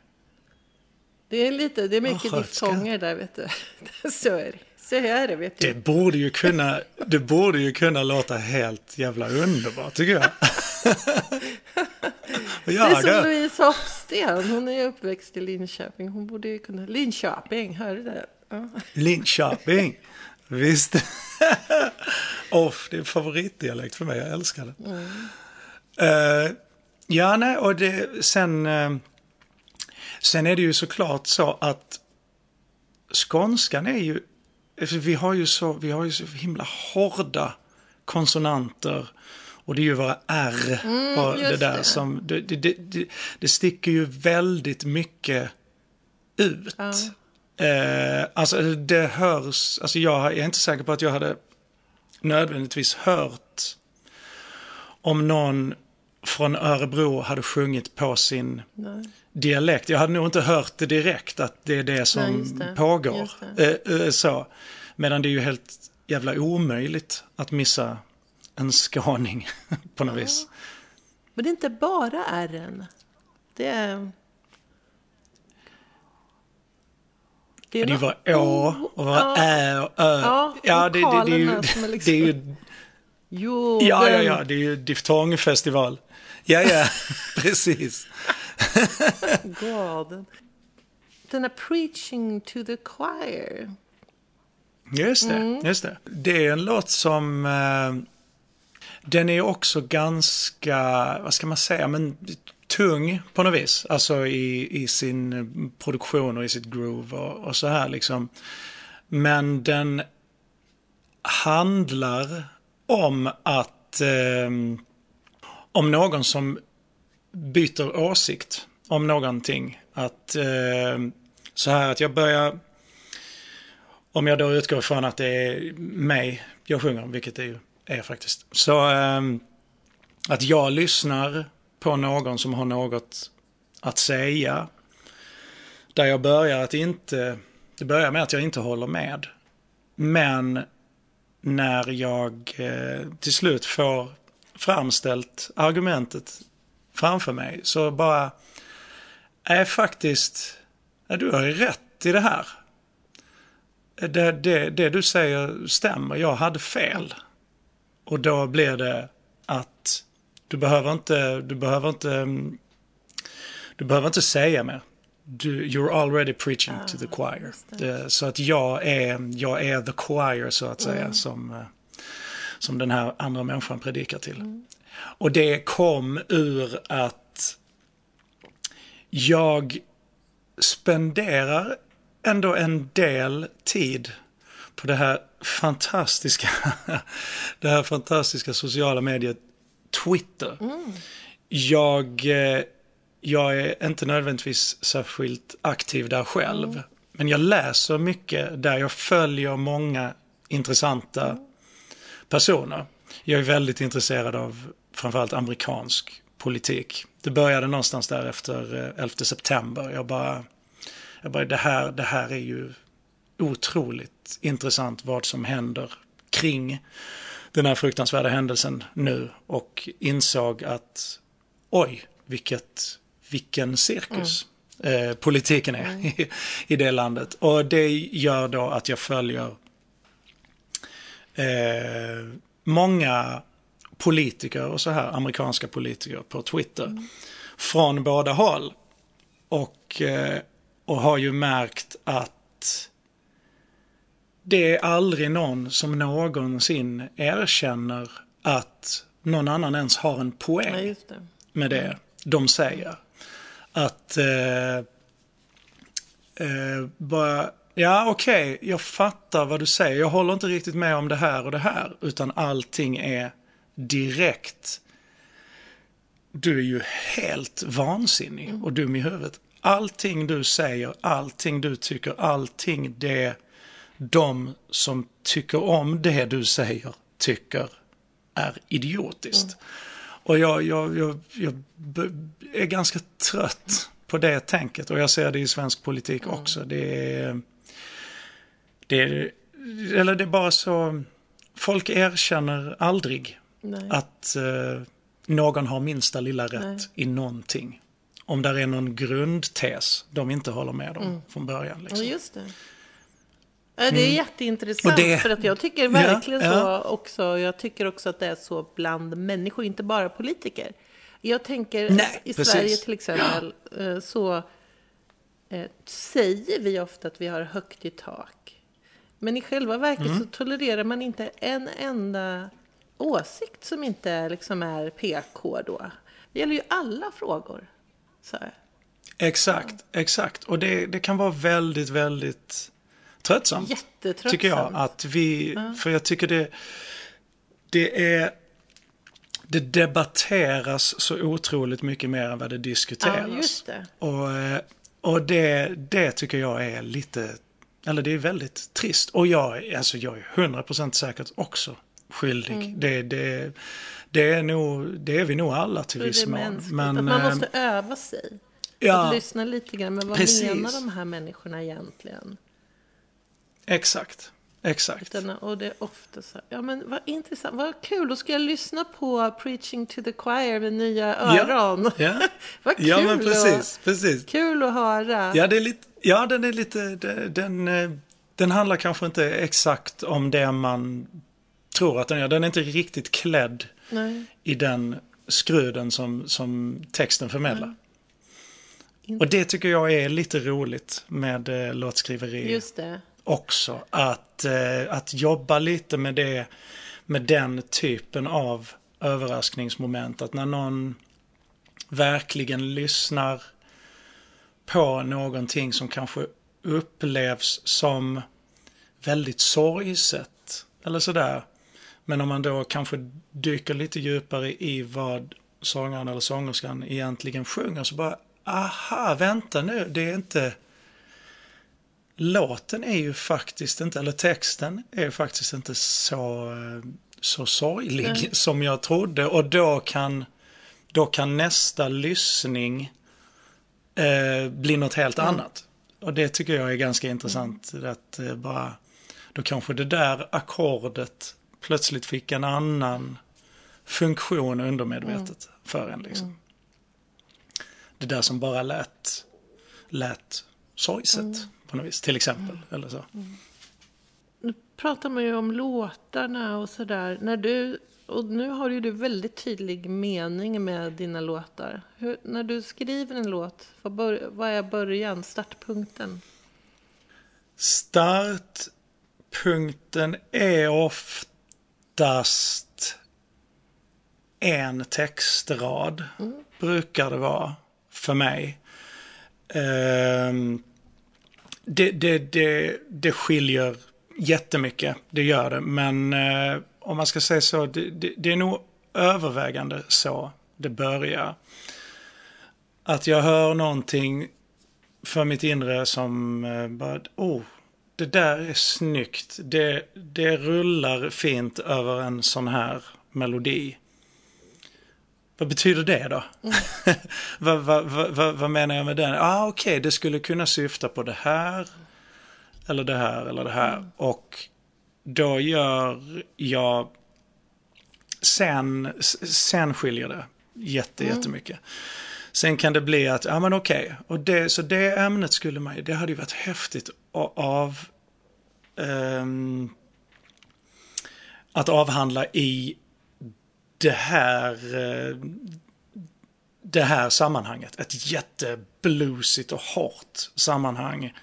Det är lite, det är mycket diftonger där, vet du. Så är det. Så är det, vet Det du. borde ju kunna, det borde ju kunna låta helt jävla underbart tycker jag. Det är ja, som det, Louise Hofsten. Hon är ju uppväxt i Linköping. Hon borde ju kunna... Linköping, hör du det? Ja. Linköping. Visst. Off, det är en favoritdialekt för mig. Jag älskar det. Eh, ja, nej, och det, sen, eh, sen är det ju såklart så att skånskan är ju, alltså, vi har ju så, vi har ju så himla hårda konsonanter och det är ju våra R och det där det. som, det, det, det, det, sticker ju väldigt mycket ut. Eh, alltså det hörs, alltså jag är inte säker på att jag hade nödvändigtvis hört om någon från Örebro hade sjungit på sin Nej. dialekt. Jag hade nog inte hört det direkt att det är det som Nej, det. pågår. Just Eh, eh, så. Medan det är ju helt jävla omöjligt att missa en skåning på något vis. Men det är inte bara R'n. Det är... Det är ju våra å och Ja. ä och ö. Ja, det, det, det, är ju, det är ju Jo, Ja, ja, den- ja, det är ju diftongfestival. Ja, ja, precis. God. Den är preaching to the choir. Just det, Mm. just det. Det är en låt som... Eh, den är också ganska, vad ska man säga, men tung på något vis. Alltså i, i sin produktion och i sitt groove och, och så här liksom. Men den handlar om att... Eh, om någon som byter åsikt om någonting. Att eh, så här att jag börjar om jag då utgår från att det är mig jag sjunger om, vilket det ju är faktiskt. Så eh, att jag lyssnar på någon som har något att säga. Där jag börjar att inte, det börjar med att jag inte håller med. Men när jag eh, till slut får framställt argumentet framför mig så bara är faktiskt, du har ju rätt i det här det, det, det du säger stämmer, jag hade fel. Och då blir det att du behöver inte, du behöver inte, mm, du behöver inte säga mer. Du, you're already preaching to the choir. Det, så att jag är, jag är the choir så att säga som, eh, som den här andra människan predikar till. Och det kom ur att jag spenderar ändå en del tid på det här fantastiska, det här fantastiska sociala mediet Twitter. Jag, eh, jag är inte nödvändigtvis särskilt aktiv där själv. Men jag läser mycket där jag följer många intressanta personer. Jag är väldigt intresserad av framförallt amerikansk politik. Det började någonstans där efter eh, 11 september. Jag bara, jag bara det, här, det här är ju otroligt intressant vad som händer kring den här fruktansvärda händelsen nu och insåg att oj, vilket, vilken cirkus eh, politiken är i, i det landet. Och det gör då att jag följer eh, många politiker och så här, amerikanska politiker på Twitter. Från båda håll. Och, eh, och har ju märkt att det är aldrig någon som någonsin erkänner att någon annan ens har en poäng Ja, det. med det de säger. Att eh, eh, bara, ja okej, jag fattar vad du säger. Jag håller inte riktigt med om det här och det här. Utan allting är direkt. Du är ju helt vansinnig och dum i huvudet. Allting du säger, allting du tycker, allting det de som tycker om det du säger tycker är idiotiskt. Och jag, jag, jag, jag är ganska trött på det tänket och jag ser det i svensk politik också. Det är, det är, eller det är bara så, folk erkänner aldrig Nej. att eh, någon har minsta lilla rätt Nej. i någonting. Om där är någon grundtes de inte håller med om från början. Ja, Liksom. just det. Ja, Det är jätteintressant Och det- för att jag tycker verkligen Ja, så ja. också. Jag tycker också att det är så bland människor, inte bara politiker. Jag tänker Nej, i precis. Sverige till exempel eh, så eh, säger vi ofta att vi har högt i tak. Men i själva verket Mm. så tolererar man inte en enda åsikt som inte liksom är PK då. Det gäller ju alla frågor. Så här. Exakt, exakt. Och det, det kan vara väldigt, väldigt tröttsamt. Jättetröttsamt. Tycker jag. Att vi, för jag tycker det, det är... Det debatteras så otroligt mycket mer än vad det diskuteras. Ja, det. Och, eh, och det, det tycker jag är lite, eller det är väldigt trist. Och jag, alltså jag är 100% säkert också skyldig. Mm. Det, det, det, är nog, det är vi nog alla till viss mån. Men, att man eh, måste öva sig. ja, Att lyssna lite grann. Men vad Precis. menar de här människorna egentligen? Exakt. Exakt. Och det är ofta så här, ja men vad intressant, vad kul, då ska jag lyssna på Preaching to the Choir med nya öron. Ja, vad kul, ja men precis. Att, precis. kul att höra. Ja, det är lite, ja, den är lite, den, den, eh, den handlar kanske inte exakt om det man tror att den gör. Den är inte riktigt klädd Nej, i den skruden som, som texten förmedlar. Inte- Och det tycker jag är lite roligt med eh, låtskriveri just det också. Att, eh, att jobba lite med det, med den typen av överraskningsmoment. Att när någon verkligen lyssnar på någonting som kanske upplevs som väldigt sorgset. Eller sådär. Men om man då kanske dyker lite djupare i vad sångaren eller sångerskan egentligen sjunger så bara, aha, vänta nu, det är inte... Låten är ju faktiskt inte, eller texten är ju faktiskt inte så, så sorglig Nej. som jag trodde. Och då kan, då kan nästa lyssning eh, bli något helt annat. Och det tycker jag är ganska intressant. Att eh, bara, då kanske det där ackordet plötsligt fick en annan funktion undermedvetet för en. Liksom. Det där som bara lät, lät sorgset på något vis, till exempel. Eller så. Nu pratar man ju om låtarna och sådär. När du, och nu har ju du väldigt tydlig mening med dina låtar. Hur, när du skriver en låt, vad, bör, vad är början, startpunkten? Startpunkten är oftast en textrad. Brukar det vara för mig. Ehm, det, det, det, det skiljer jättemycket, det gör det. Men eh, om man ska säga så, det, det, det är nog övervägande så det börjar. Att jag hör någonting för mitt inre som eh, bara, oh, det där är snyggt. Det, det rullar fint över en sån här melodi. Vad betyder det då? vad, vad, vad, vad, vad menar jag med den? Ah, Okej, det skulle kunna syfta på det här. Eller det här eller det här. Och då gör jag... Sen, sen skiljer det jätte, jättemycket. Sen kan det bli att, ja men okej, och det, så det ämnet skulle man ju, det hade ju varit häftigt av... ehm, att avhandla i det här, eh, det här sammanhanget. Ett jättebluesigt och hårt sammanhang.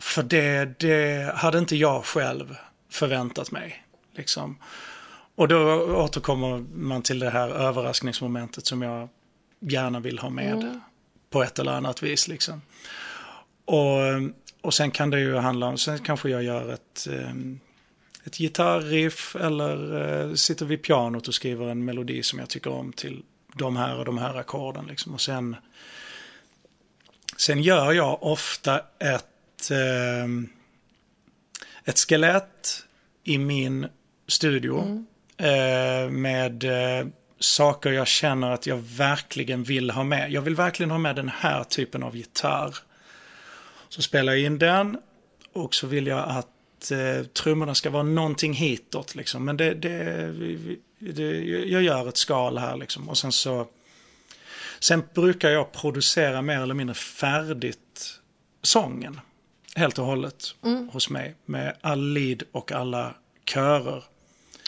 För det, det hade inte jag själv förväntat mig. Liksom. Och då återkommer man till det här överraskningsmomentet som jag gärna vill ha med på ett eller annat vis. Liksom. Och, och sen kan det ju handla om, sen kanske jag gör ett, eh, ett gitarriff eller eh, sitter vid pianot och skriver en melodi som jag tycker om till de här och de här ackorden. Liksom. Och sen, sen gör jag ofta ett, eh, ett skelett i min studio eh, med saker jag känner att jag verkligen vill ha med. Jag vill verkligen ha med den här typen av gitarr. Så spelar jag in den och så vill jag att eh, trummorna ska vara någonting hitåt. Liksom. Men det, det, det, jag gör ett skal här liksom. Och sen så... Sen brukar jag producera mer eller mindre färdigt sången. Helt och hållet hos mig. Med all lead och alla körer.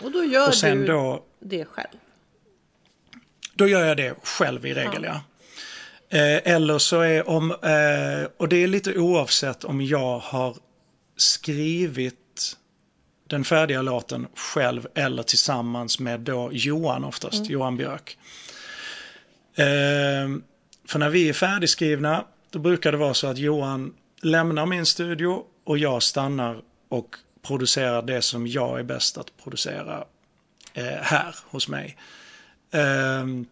Och då gör Och sen du då... det själv. Då gör jag det själv i regel, ja. Eh, eller så är om, eh, och det är lite oavsett om jag har skrivit den färdiga låten själv eller tillsammans med då Johan oftast, Johan Björk. Eh, för när vi är färdigskrivna, då brukar det vara så att Johan lämnar min studio och jag stannar och producerar det som jag är bäst att producera eh, här hos mig. Ehm,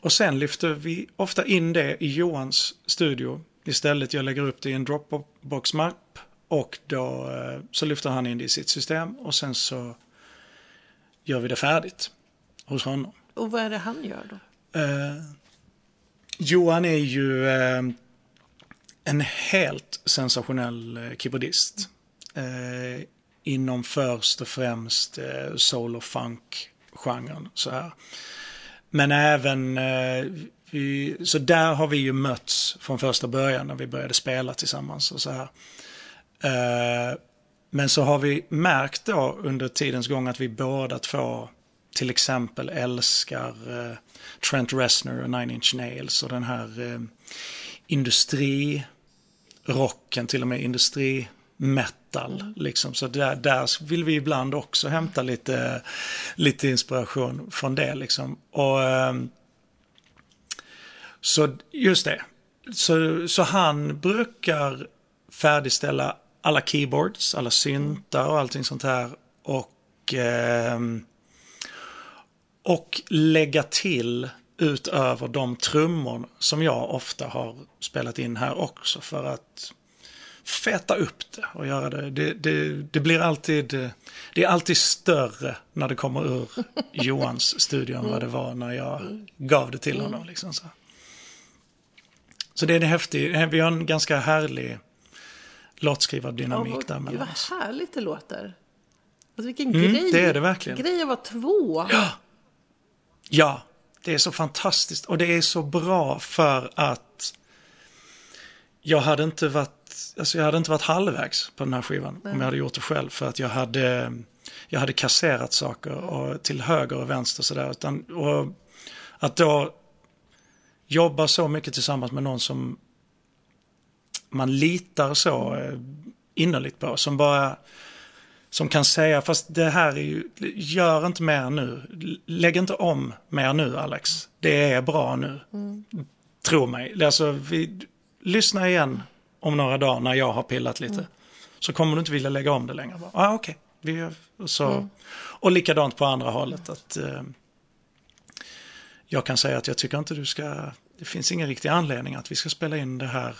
och sen lyfter vi ofta in det i Johans studio istället. Jag lägger upp det i en Dropbox-mapp och då eh, så lyfter han in det i sitt system och sen så gör vi det färdigt hos honom. Och vad är det han gör då? Eh, Johan är ju eh, en helt sensationell eh, keyboardist. Eh, inom först och främst eh, soul och funk-genren. Så här. Men även, eh, vi, så där har vi ju mötts från första början när vi började spela tillsammans och så här. Eh, men så har vi märkt då under tidens gång att vi båda två till exempel älskar eh, Trent Reznor och Nine Inch Nails och den här eh, industrirocken, till och med industrimetal. Liksom. Så där, där vill vi ibland också hämta lite, lite inspiration från det. Liksom. Och, eh, så just det. Så, så han brukar färdigställa alla keyboards, alla syntar och allting sånt här. Och, ehm, och lägga till utöver de trummor som jag ofta har spelat in här också för att feta upp det och göra det. Det, det, det blir alltid, det är alltid större när det kommer ur Johans studio än vad det var när jag gav det till honom. Liksom så. så det är en häftig, vi har en ganska härlig låtskrivar-dynamik Ja, där vad, mellan vad oss. härligt det låter. Alltså vilken Mm, grej. det är det verkligen. Grej att vara två. Ja, det är så fantastiskt och det är så bra för att jag hade inte varit, alltså jag hade inte varit halvvägs på den här skivan om jag hade gjort det själv för att jag hade, jag hade kasserat saker och till höger och vänster sådär. Utan, och att då jobba så mycket tillsammans med någon som man litar så eh, innerligt på, som bara som kan säga, fast det här är ju, gör inte mer nu. Lägg inte om mer nu Alex. Det är bra nu. Tro mig. Alltså, vi, lyssna igen om några dagar när jag har pillat lite. Så kommer du inte vilja lägga om det längre. Ja, ah, okej. Vi Så, Och likadant på andra hållet. att eh, Jag kan säga att jag tycker inte du ska, det finns ingen riktig anledning att vi ska spela in det här,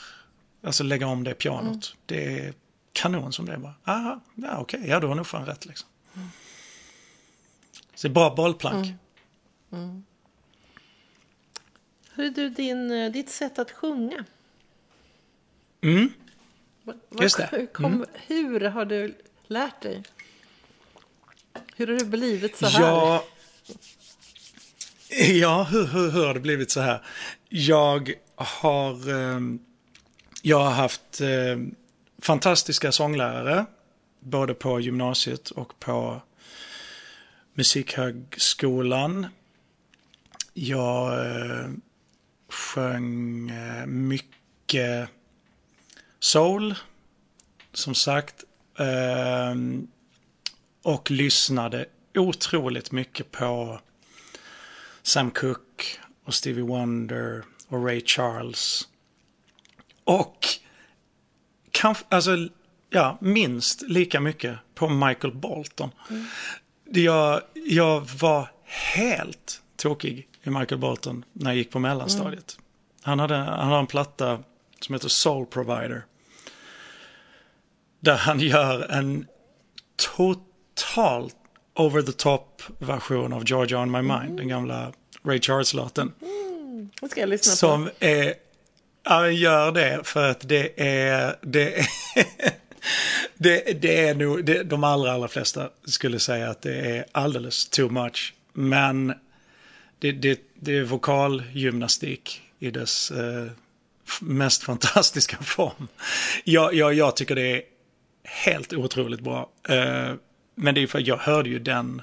alltså lägga om det pianot. Det är kanon som det är bara. Aha, ja okej, ja du har nog fan rätt liksom. Så det är bra bollplank. Hur är du, din, eh, ditt sätt att sjunga? Mm. Vad- Just det. Hur, kom, hur har du lärt dig? Hur har du blivit så här? Ja, ja hur, hur, hur har det blivit så här? Jag har, ehm, jag har haft eh, fantastiska sånglärare, både på gymnasiet och på Musikhögskolan. Jag eh, sjöng eh, mycket soul, som sagt. Eh, och lyssnade otroligt mycket på Sam Cooke och Stevie Wonder och Ray Charles. Och kanske, alltså, ja, minst lika mycket på Michael Bolton. Det Jag, jag var helt tokig i Michael Bolton när jag gick på mellanstadiet. Han, hade, han har en platta som heter Soul Provider. Där han gör en totalt over the top version av Georgia on my mind, den gamla Ray Charles-låten. Vad ska jag lyssna på? Som är, ja, gör det för att det är, det är, det, det är nog, det, de allra, allra flesta skulle säga att det är alldeles too much. Men det, det, det är vokalgymnastik i dess eh, mest fantastiska form. Jag, jag, jag tycker det är helt otroligt bra. Eh, men det är för jag hörde ju den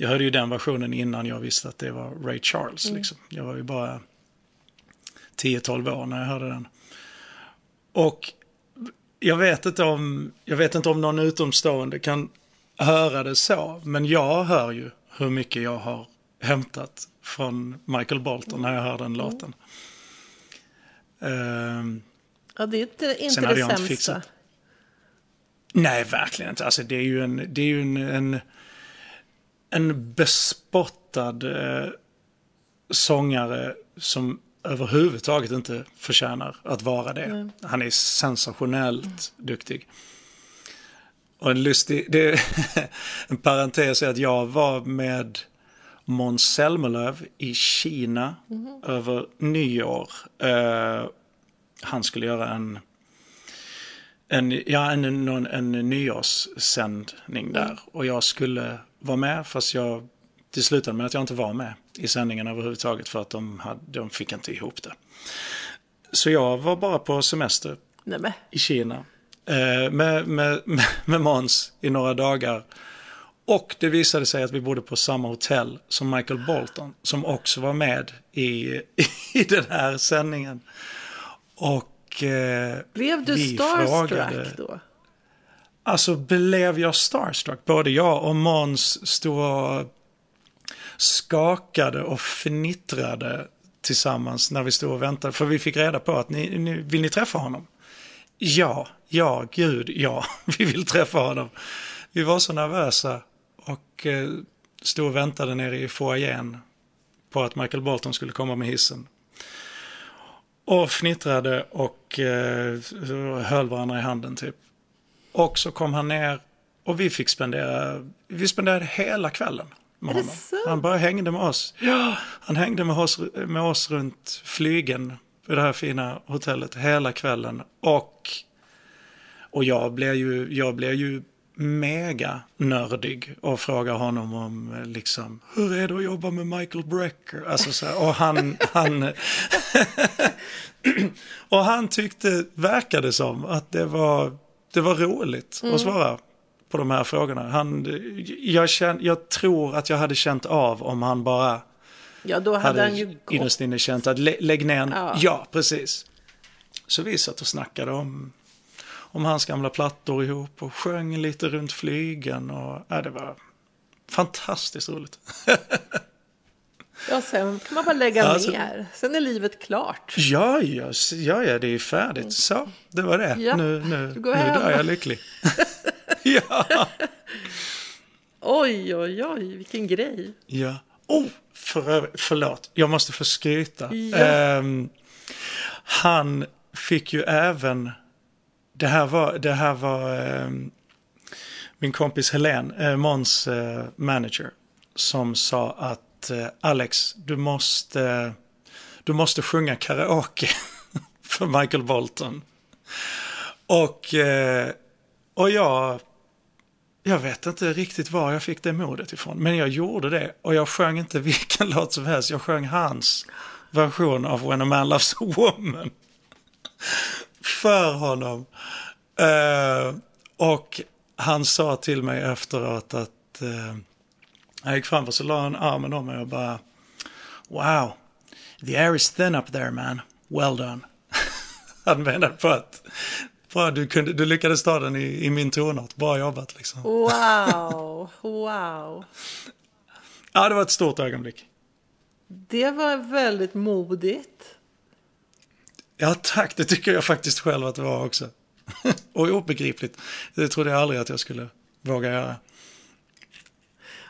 jag hörde ju den versionen innan jag visste att det var Ray Charles. Liksom. Jag var ju bara 10-12 år när jag hörde den. Och jag vet, inte om, jag vet inte om någon utomstående kan höra det så, men jag hör ju hur mycket jag har hämtat från Michael Bolton när jag hör den låten. Ehm, Ja, det är inte, inte det sämsta. fixat- Nej, verkligen inte. Alltså, det är ju en, det är ju en, en, en bespottad eh, sångare som överhuvudtaget inte förtjänar att vara det. Han är sensationellt duktig. Och en lustig, det är en parentes är att jag var med Måns Zelmerlöw i Kina över nyår. Eh, han skulle göra en, en, ja, en, någon, en nyårssändning där. Och jag skulle vara med fast jag, det slutade med att jag inte var med i sändningen överhuvudtaget för att de, hade, de fick inte ihop det. Så jag var bara på semester Nej, men. i Kina eh, med, med, med, med Måns i några dagar. Och det visade sig att vi bodde på samma hotell som Michael Bolton som också var med i, i den här sändningen. Och eh, Blev du vi starstruck frågade- då? Alltså blev jag starstruck? Både jag och Måns stod och skakade och fnittrade tillsammans när vi stod och väntade. För vi fick reda på att ni, ni, vill ni träffa honom? Ja, ja, gud, ja, vi vill träffa honom. Vi var så nervösa och eh, stod och väntade nere i foajén på att Michael Bolton skulle komma med hissen. Och fnittrade och eh, höll varandra i handen typ. Och så kom han ner och vi fick spendera, vi spenderade hela kvällen med honom. Han bara hängde med oss. Ja, han hängde med oss, med oss runt flygen i det här fina hotellet hela kvällen. Och, och jag blev ju, jag blev ju mega nördig och frågar honom om eh, liksom, hur är det att jobba med Michael Brecker? Alltså så här, och han, han och han tyckte, verkade som, att det var, det var roligt att svara på de här frågorna. Han, jag, känn, jag tror att jag hade känt av om han bara Ja, då hade, hade han ju gått. innerst inne känt att lä, lägg ner en, Ja. ja. precis. Så vi satt och snackade om, om hans gamla plattor ihop och sjöng lite runt flygen och ja, det var fantastiskt roligt. Ja, sen kan man bara lägga Alltså- ner. Sen är livet klart. Ja, ja, ja, ja, det är färdigt. Så, det var det. Ja, nu nu, nu hem. dör jag lycklig. ja, Oj, oj, oj, vilken grej. ja. Oh, för, förlåt, jag måste få skryta. Ja. Ehm, han fick ju även, det här var, det här var ehm, min kompis Helen, eh, Måns eh, manager, som sa att eh, Alex, du måste, du måste sjunga karaoke för Michael Bolton. Och, och jag, jag vet inte riktigt var jag fick det modet ifrån. Men jag gjorde det. Och jag sjöng inte vilken låt som helst. Jag sjöng hans version av When a man loves a woman. För honom. Uh, och han sa till mig efteråt att uh, jag gick fram och så la han armen om mig och bara Wow, the air is thin up there man. Well done. han menade på att bra, du, kunde, du lyckades ta den i, i min tonart. Bra jobbat liksom. Wow, wow. Ja, det var ett stort ögonblick. Det var väldigt modigt. Ja, tack. Det tycker jag faktiskt själv att det var också. och obegripligt. Det trodde jag aldrig att jag skulle våga göra.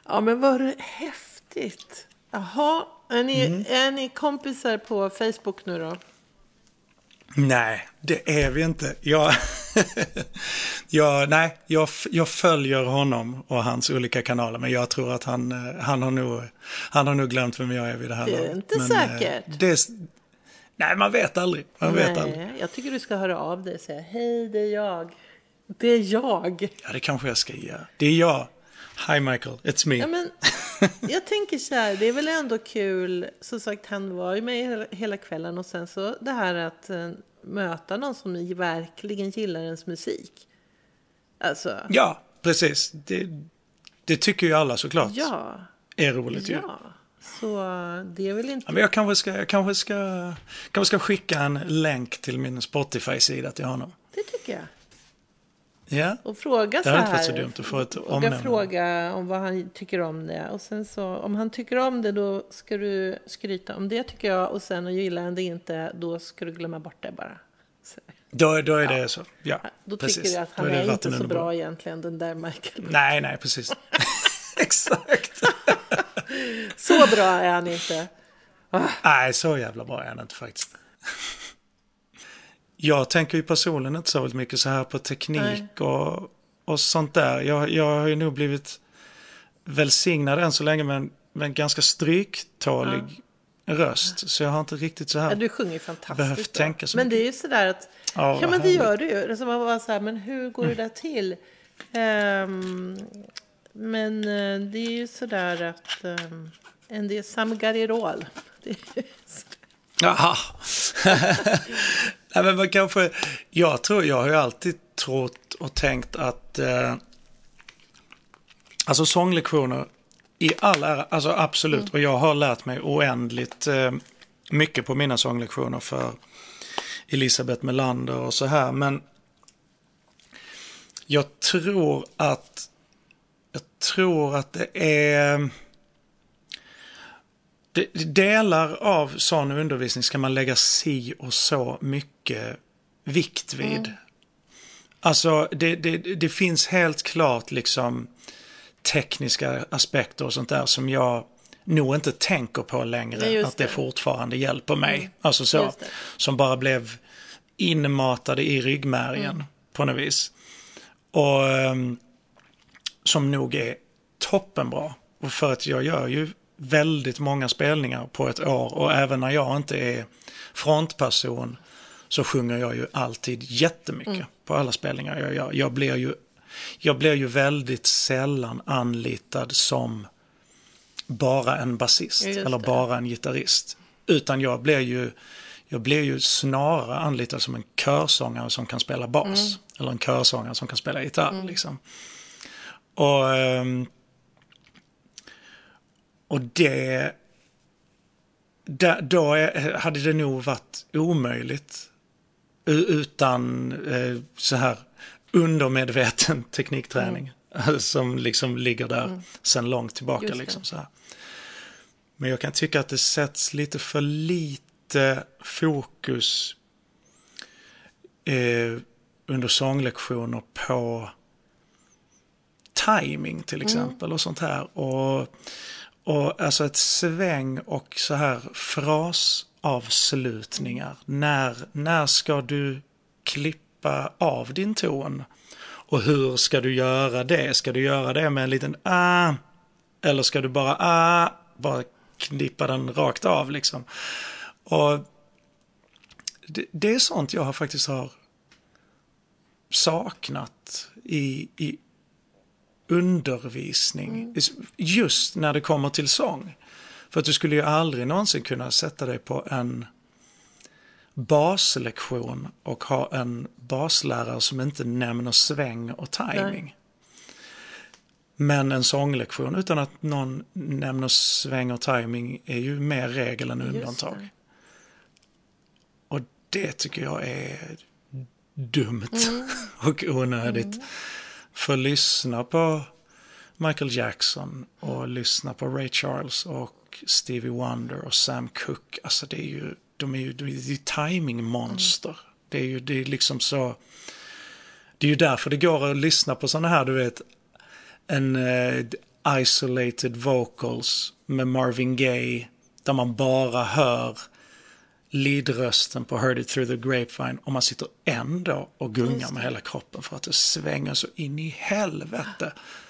Ja, men vad häftigt. Jaha, är ni, Mm. är ni kompisar på Facebook nu då? Nej, det är vi inte. Jag, jag, nej, jag, jag följer honom och hans olika kanaler. Men jag tror att han, eh, han, har, nog, han har nog glömt vem jag är vid det här Det är laget. inte Men, eh, säkert. Det, nej, man vet aldrig. Man vet aldrig. Nej, jag tycker du ska höra av dig och säga hej, det är jag. Det är jag. Ja, det kanske jag ska göra. Det är jag. Hi Michael, it's me. Ja, men, jag tänker så här, det är väl ändå kul. Som sagt, han var ju med hela, hela kvällen och sen så det här att eh, möta någon som verkligen gillar ens musik. Alltså, Ja, precis. Det, det tycker ju alla såklart ja, är roligt ju. ja. Så det är väl Ja, inte... men jag kanske ska, jag kanske ska, kanske ska skicka en länk till min Spotify-sida till honom. Det tycker jag. Ja, Och fråga Det så hade här. inte varit så dumt att få ett omnämnande. fråga om vad han tycker om det. Och sen så, om han tycker om det då ska du skryta om det tycker jag. Och sen och gillar han det inte, då ska du glömma bort det bara. Så. Då, då är det så. Ja, Då precis. tycker jag att han Då det är, inte så bra egentligen, den där Michael. Nej, nej, precis. Exakt. Så bra är han inte. Nej, så jävla bra är han inte faktiskt. Jag tänker ju personligen inte så mycket så här på teknik och, och sånt där. Jag, jag har ju nog blivit välsignad än så länge med en, ganska stryktålig röst. Så jag har inte riktigt så Ja, här. du sjunger fantastiskt Behövt bra. tänka så Men det är ju sådär att, Ja, ja, men det gör du ju. Alltså man bara så här, men hur går det där till? Ehm, men eh, det är ju sådär att um, en del samgarerol. Det är- Jaha. Nej, men man kanske, jag tror, jag har ju alltid trott och tänkt att, eh, alltså sånglektioner i all ära, alltså absolut, och jag har lärt mig oändligt eh, mycket på mina sånglektioner för Elisabeth Melander och så här, men jag tror att, jag tror att det är, delar av sån undervisning ska man lägga si och så mycket vikt vid. Alltså det, det, det finns helt klart liksom tekniska aspekter och sånt där som jag nog inte tänker på längre. Just att det, det. fortfarande hjälper mig. Alltså så. Det. Som bara blev inmatade i ryggmärgen Mm. på något vis. Och ehm, som nog är toppenbra. Och för att jag gör ju väldigt många spelningar på ett år och även när jag inte är frontperson så sjunger jag ju alltid jättemycket Mm. på alla spelningar jag gör. Jag blir ju, jag blir ju väldigt sällan anlitad som bara en basist eller bara en gitarrist. Utan jag blir ju, jag blir ju snarare anlitad som en körsångare som kan spela bas. Mm. Eller en körsångare som kan spela gitarr. Liksom. Och, ehm, och det... Där, då är, hade det nog varit omöjligt utan eh, så här undermedveten teknikträning. Som liksom ligger där sedan långt tillbaka. Liksom, så här. Men jag kan tycka att det sätts lite för lite fokus eh, under sånglektioner på timing till exempel och sånt här. Och, och alltså ett sväng och så här frasavslutningar. När, när ska du klippa av din ton? Och hur ska du göra det? Ska du göra det med en liten ah? Eller ska du bara ah? Bara klippa den rakt av liksom. Och det, det är sånt jag har faktiskt har saknat i, i undervisning. Just när det kommer till sång. För att du skulle ju aldrig någonsin kunna sätta dig på en baslektion och ha en baslärare som inte nämner sväng och timing. Nej. Men en sånglektion utan att någon nämner sväng och timing är ju mer regel än undantag. Och det tycker jag är dumt Mm. och onödigt. För lyssna på Michael Jackson och lyssna på Ray Charles och Stevie Wonder och Sam Cooke. Alltså det är ju, de är ju, de är ju timingmonster. Det är ju, det är liksom så. Det är ju därför det går att lyssna på sådana här, du vet, en eh, isolated vocals med Marvin Gaye. Där man bara hör leadrösten på Heard It Through the Grapevine och man sitter ändå och gungar med hela kroppen för att det svänger så in i helvete.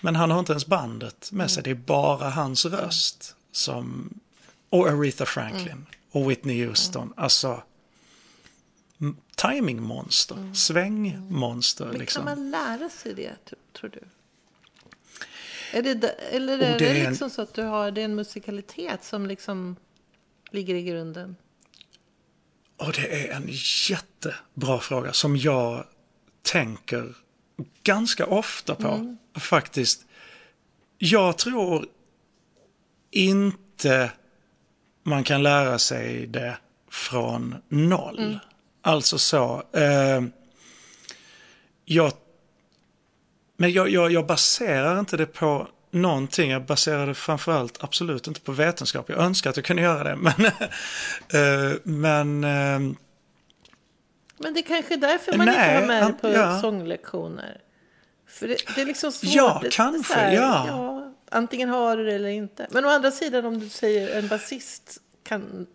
Men han har inte ens bandet med sig, det är bara hans röst som... Och Aretha Franklin och Whitney Houston. Alltså, m- timingmonster, svängmonster Men liksom. kan man lära sig det, tror du? Är det, eller är det det, är en- liksom så att du har det är en musikalitet som liksom ligger i grunden? Och det är en jättebra fråga som jag tänker ganska ofta på faktiskt. Jag tror inte man kan lära sig det från noll. Alltså så. Eh, jag, men jag, jag, jag baserar inte det på någonting. Jag baserar det framförallt absolut inte på vetenskap. Jag önskar att jag kunde göra det. Men, eh, men eh, Men det är kanske är därför man Nej, inte har med det på ja. sånglektioner. För det, det är liksom svårt. Ja, kanske, här, ja. Antingen har du det eller inte. Men å andra sidan om du säger en basist kan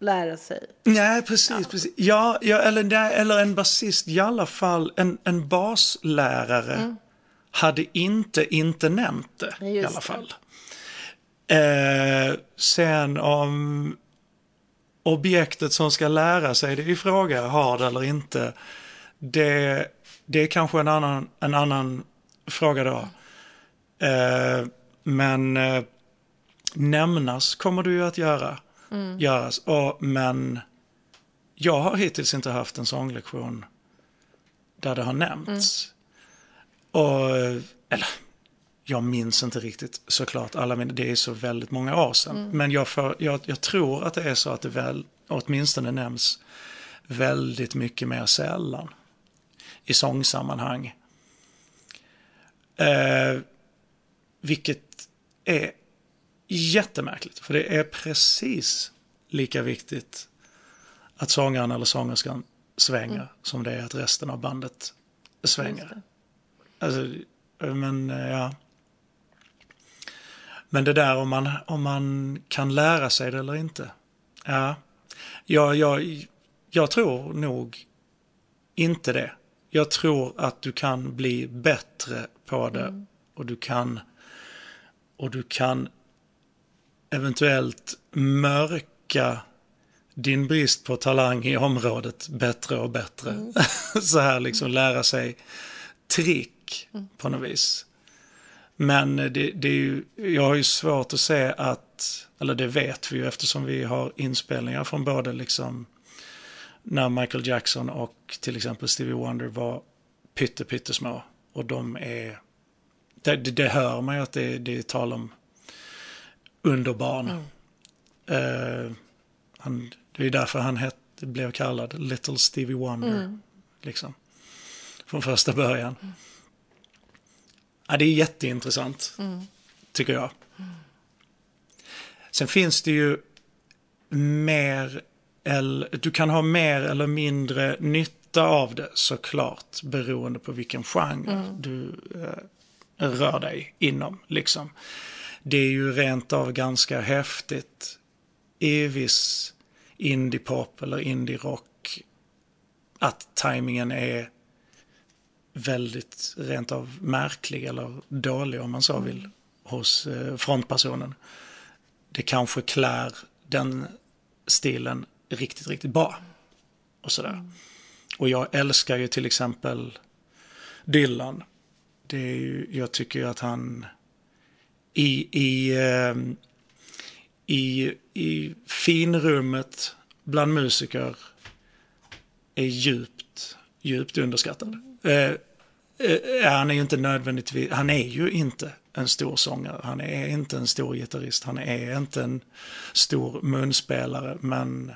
lära sig. Nej, precis. precis. Ja, ja eller, nej, eller en basist, i alla fall en, en baslärare hade inte inte nämnt det Nej, i just alla fall. Eh, sen om objektet som ska lära sig det i fråga har det eller inte, det, det är kanske en annan, en annan fråga då. Eh, men eh, nämnas kommer du ju att göra. Göras. Och, men jag har hittills inte haft en sånglektion där det har nämnts. Och, eller, jag minns inte riktigt såklart alla mina, det är så väldigt många år sedan. Men jag, får, jag, jag tror att det är så att det väl, åtminstone nämns väldigt mycket mer sällan i sångsammanhang. Eh, vilket är jättemärkligt, för det är precis lika viktigt att sångaren eller sångerskan svänger som det är att resten av bandet svänger. Alltså, men eh, ja. Men det där om man, om man kan lära sig det eller inte. Ja, jag, jag, jag tror nog inte det. Jag tror att du kan bli bättre på det och du kan och du kan eventuellt mörka din brist på talang i området bättre och bättre. Så här liksom lära sig trick på något vis. Men det, det är ju, jag har ju svårt att se att, eller det vet vi ju eftersom vi har inspelningar från både liksom när Michael Jackson och till exempel Stevie Wonder var pytte, pyttesmå. Och de är, det, det, hör man ju att det, det är tal om underbarn. Eh, han, det är därför han het, blev kallad Little Stevie Wonder. Liksom. Från första början. Ja, det är jätteintressant. Tycker jag. Sen finns det ju mer, eller, du kan ha mer eller mindre nytta av det såklart. Beroende på vilken genre du eh, rör dig inom. Liksom. Det är ju rent av ganska häftigt i viss indiepop eller indie-rock att tajmingen är väldigt rent av märklig eller dålig om man så vill hos eh, frontpersonen. Det kanske klär den stilen riktigt, riktigt bra. Och sådär. Och jag älskar ju till exempel Dylan. Det är ju, jag tycker ju att han i, i, ehm, i, i finrummet bland musiker är djupt, djupt underskattad. Eh, eh, han är ju inte nödvändigtvis, han är ju inte en stor sångare, han är inte en stor gitarrist, han är inte en stor munspelare, men,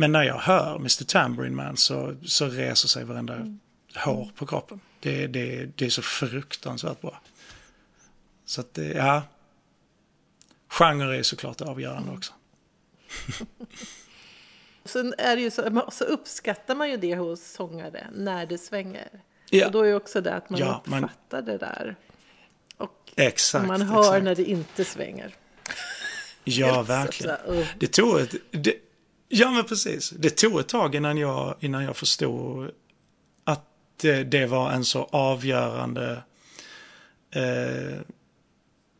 men när jag hör Mr. Tambourine Man så, så reser sig varenda hår på kroppen. Det, det, det är så fruktansvärt bra. Så att det, ja. Genre är såklart avgörande också. Sen är det ju så, så uppskattar man ju det hos sångare när det svänger. Ja. Och då är också det att man Ja, man- uppfattar det där. Och Exakt. man hör exakt. när det inte svänger. Ja, verkligen. Det tog ett... Det, ja, men precis. Det tog ett tag innan jag, innan jag förstod att det, det var en så avgörande eh,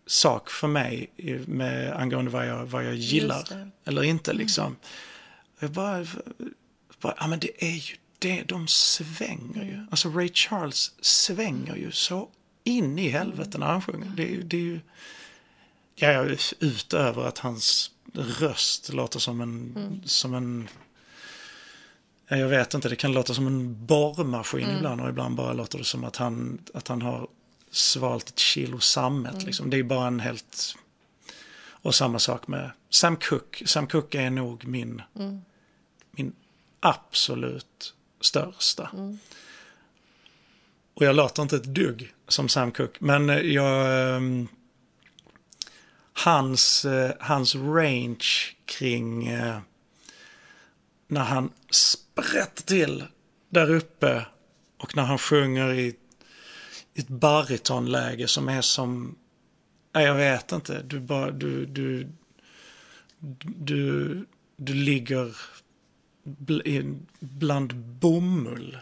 sak för mig med, angående vad jag, vad jag gillar det. eller inte. Liksom. Jag bara, bara, ja men det är ju det, de svänger ju. Alltså Ray Charles svänger ju så in i helvete när han sjunger. Det är, ju- det är ju, ja, jag är utöver att hans röst låter som en, som en, ja, jag vet inte, det kan låta som en borrmaskin ibland och ibland bara låter det som att han, att han har svalt ett kilo sammet. Liksom. Det är bara en helt, och samma sak med Sam Cooke. Sam Cooke är nog min, min absolut största. Och jag låter inte ett dugg som Sam Cooke. Men eh, jag hans, eh, hans range kring... Eh, när han sprätter till där uppe och när han sjunger i ett baritonläge som är som, nej, jag vet inte, du bara, du, du, du, du ligger bland bomull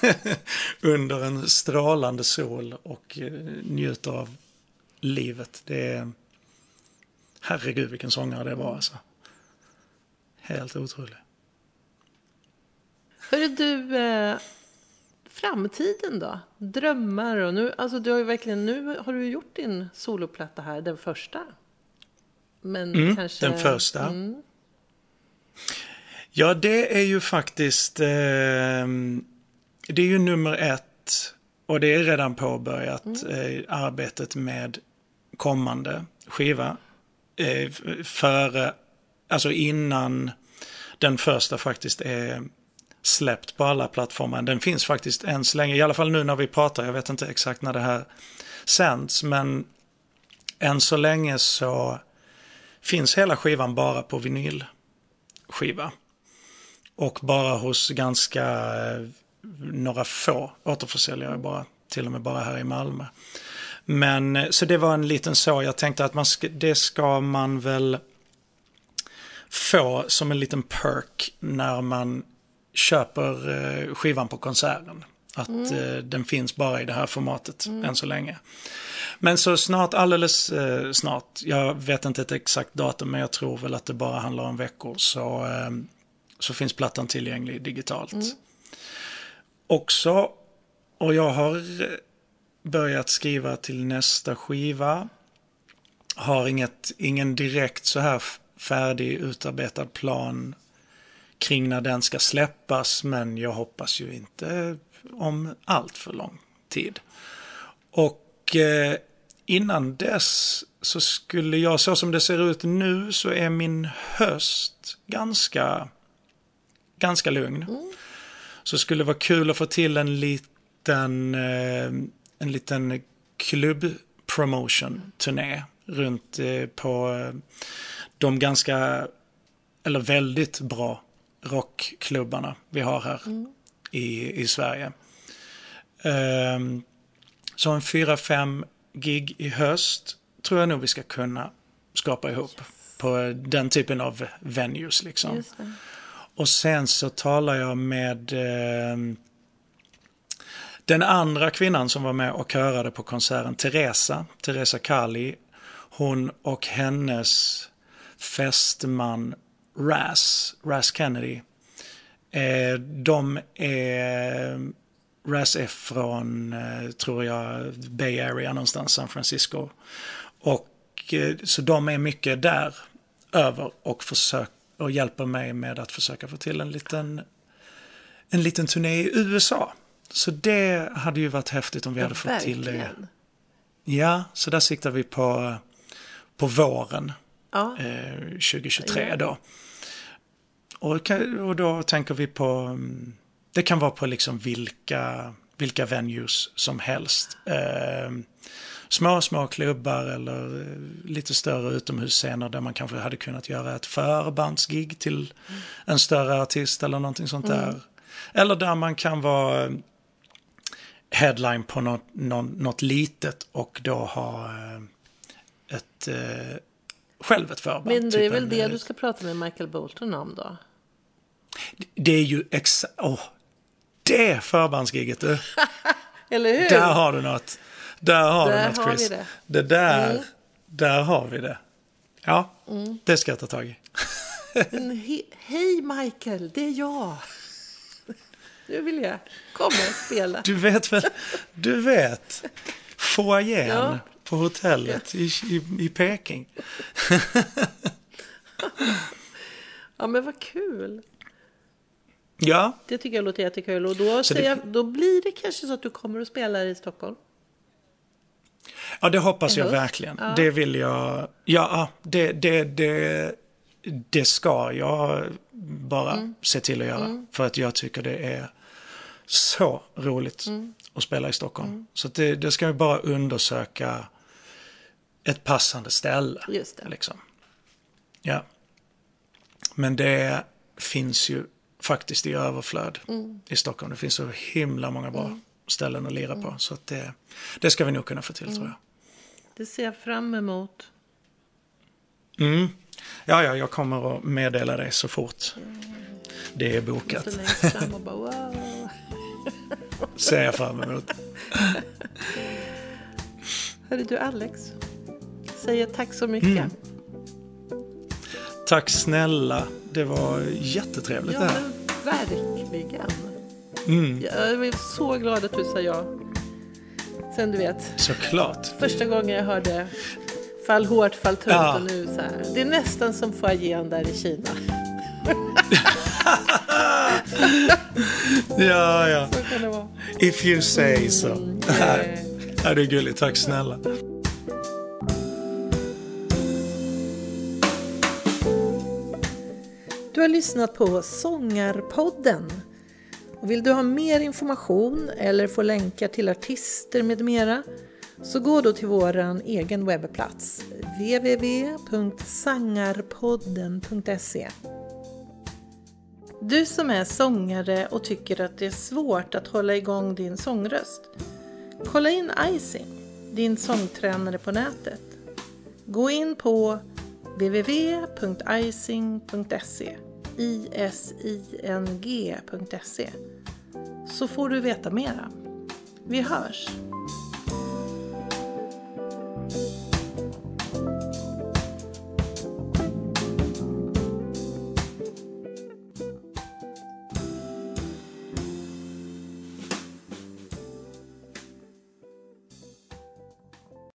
under en strålande sol och eh, njuter av livet. Det är, herregud vilken sångare det var alltså. Helt otrolig. Hörru du, eh, framtiden då? Drömmar och nu, alltså du har ju verkligen, nu har du gjort din soloplatta här, den första. Men Mm, kanske... den första. Mm, Ja, det är ju faktiskt, eh, det är ju nummer ett och det är redan påbörjat eh, arbetet med kommande skiva. Eh, före, alltså innan den första faktiskt är släppt på alla plattformar. Den finns faktiskt än så länge, i alla fall nu när vi pratar, jag vet inte exakt när det här sänds, men än så länge så finns hela skivan bara på vinylskiva. Och bara hos ganska, eh, några få återförsäljare bara, till och med bara här i Malmö. Men eh, så det var en liten så, jag tänkte att man ska, det ska man väl få som en liten perk när man köper eh, skivan på konserten. Att eh, den finns bara i det här formatet än så länge. Men så snart, alldeles eh, snart, jag vet inte ett exakt datum men jag tror väl att det bara handlar om veckor så, eh, så finns plattan tillgänglig digitalt. Också, och jag har börjat skriva till nästa skiva. Har inget, ingen direkt så här färdig utarbetad plan kring när den ska släppas men jag hoppas ju inte om allt för lång tid. Och eh, innan dess så skulle jag, så som det ser ut nu, så är min höst ganska, ganska lugn. Så skulle det vara kul att få till en liten, eh, en liten klubb-promotion-turné runt eh, på eh, de ganska, eller väldigt bra rockklubbarna vi har här i, i Sverige. Ehm, så en fyra, fem gig i höst tror jag nog vi ska kunna skapa ihop på den typen av venues liksom. Och sen så talar jag med eh, den andra kvinnan som var med och körade på konserten, Teresa, Teresa Kali. Hon och hennes fästman Ras, Ras Kennedy. Eh, de är, Ras är från, eh, tror jag, Bay Area någonstans, San Francisco. Och eh, så de är mycket där över och försöker och hjälper mig med att försöka få till en liten, en liten turné i USA. Så det hade ju varit häftigt om vi hade fått till det. verkligen. Ja, så där siktar vi på, på våren Ja, eh, 2023 Ja. då. Och, och då tänker vi på, mm, det kan vara på liksom vilka, vilka venues som helst. Eh, små, små klubbar eller eh, lite större utomhusscener där man kanske hade kunnat göra ett förbandsgig till en större artist eller någonting sånt där. Eller där man kan vara headline på något, något, litet och då ha eh, ett, eh, själv ett förband. men det är typ väl en, det eh, du ska prata med Michael Bolton om då? Det är ju exakt, åh, det förbandsgiget du. Eller hur? Där har du något. Där har Där du något har Chris. vi det. det där, Mm. där har vi det. Ja, det ska jag ta tag i. He- Hej Michael, det är jag. Nu vill jag komma och spela. Du vet väl, du vet. Foajén Ja. på hotellet i, i, i Peking. Ja men vad kul. Ja, Det tycker jag låter jättekul. Och då, Så säger det- då blir det kanske så att du kommer och spelar i Stockholm. ja det hoppas jag verkligen. Ja. Det vill jag. Ja, det, det, det, det ska jag bara Mm. se till att göra. För att jag tycker det är så roligt Mm. att spela i Stockholm. Så att det, det ska vi bara undersöka ett passande ställe. Just det. Liksom. Ja. Men det finns ju faktiskt i överflöd Mm. i Stockholm. Det finns så himla många bra ställen att lira på. Så att det, det ska vi nog kunna få till tror jag. Det ser jag fram emot. Mm. Ja, ja, jag kommer att meddela dig så fort det är bokat. Ser jag fram emot. Hörru du Alex. Säger tack så mycket. Mm. Tack snälla. Det var jättetrevligt Ja, det här. men verkligen. Mm, Jag är så glad att du sa ja. Sen du vet, såklart. första gången jag hörde fall hårt, fall tungt Ja. och nu så här. Det är nästan som foajén där i Kina. Ja, ja. Så kan det vara. If you say so. Eh, Ja, det är gulligt. Tack snälla. Du har lyssnat på Sångarpodden. Och vill du ha mer information eller få länkar till artister med mera så gå då till vår egen webbplats www.sangarpodden.se du som är sångare och tycker att det är svårt att hålla igång din sångröst. Kolla in Icing, din sångtränare på nätet. Gå in på www.icing.se ising.se så får du veta mera. Vi hörs!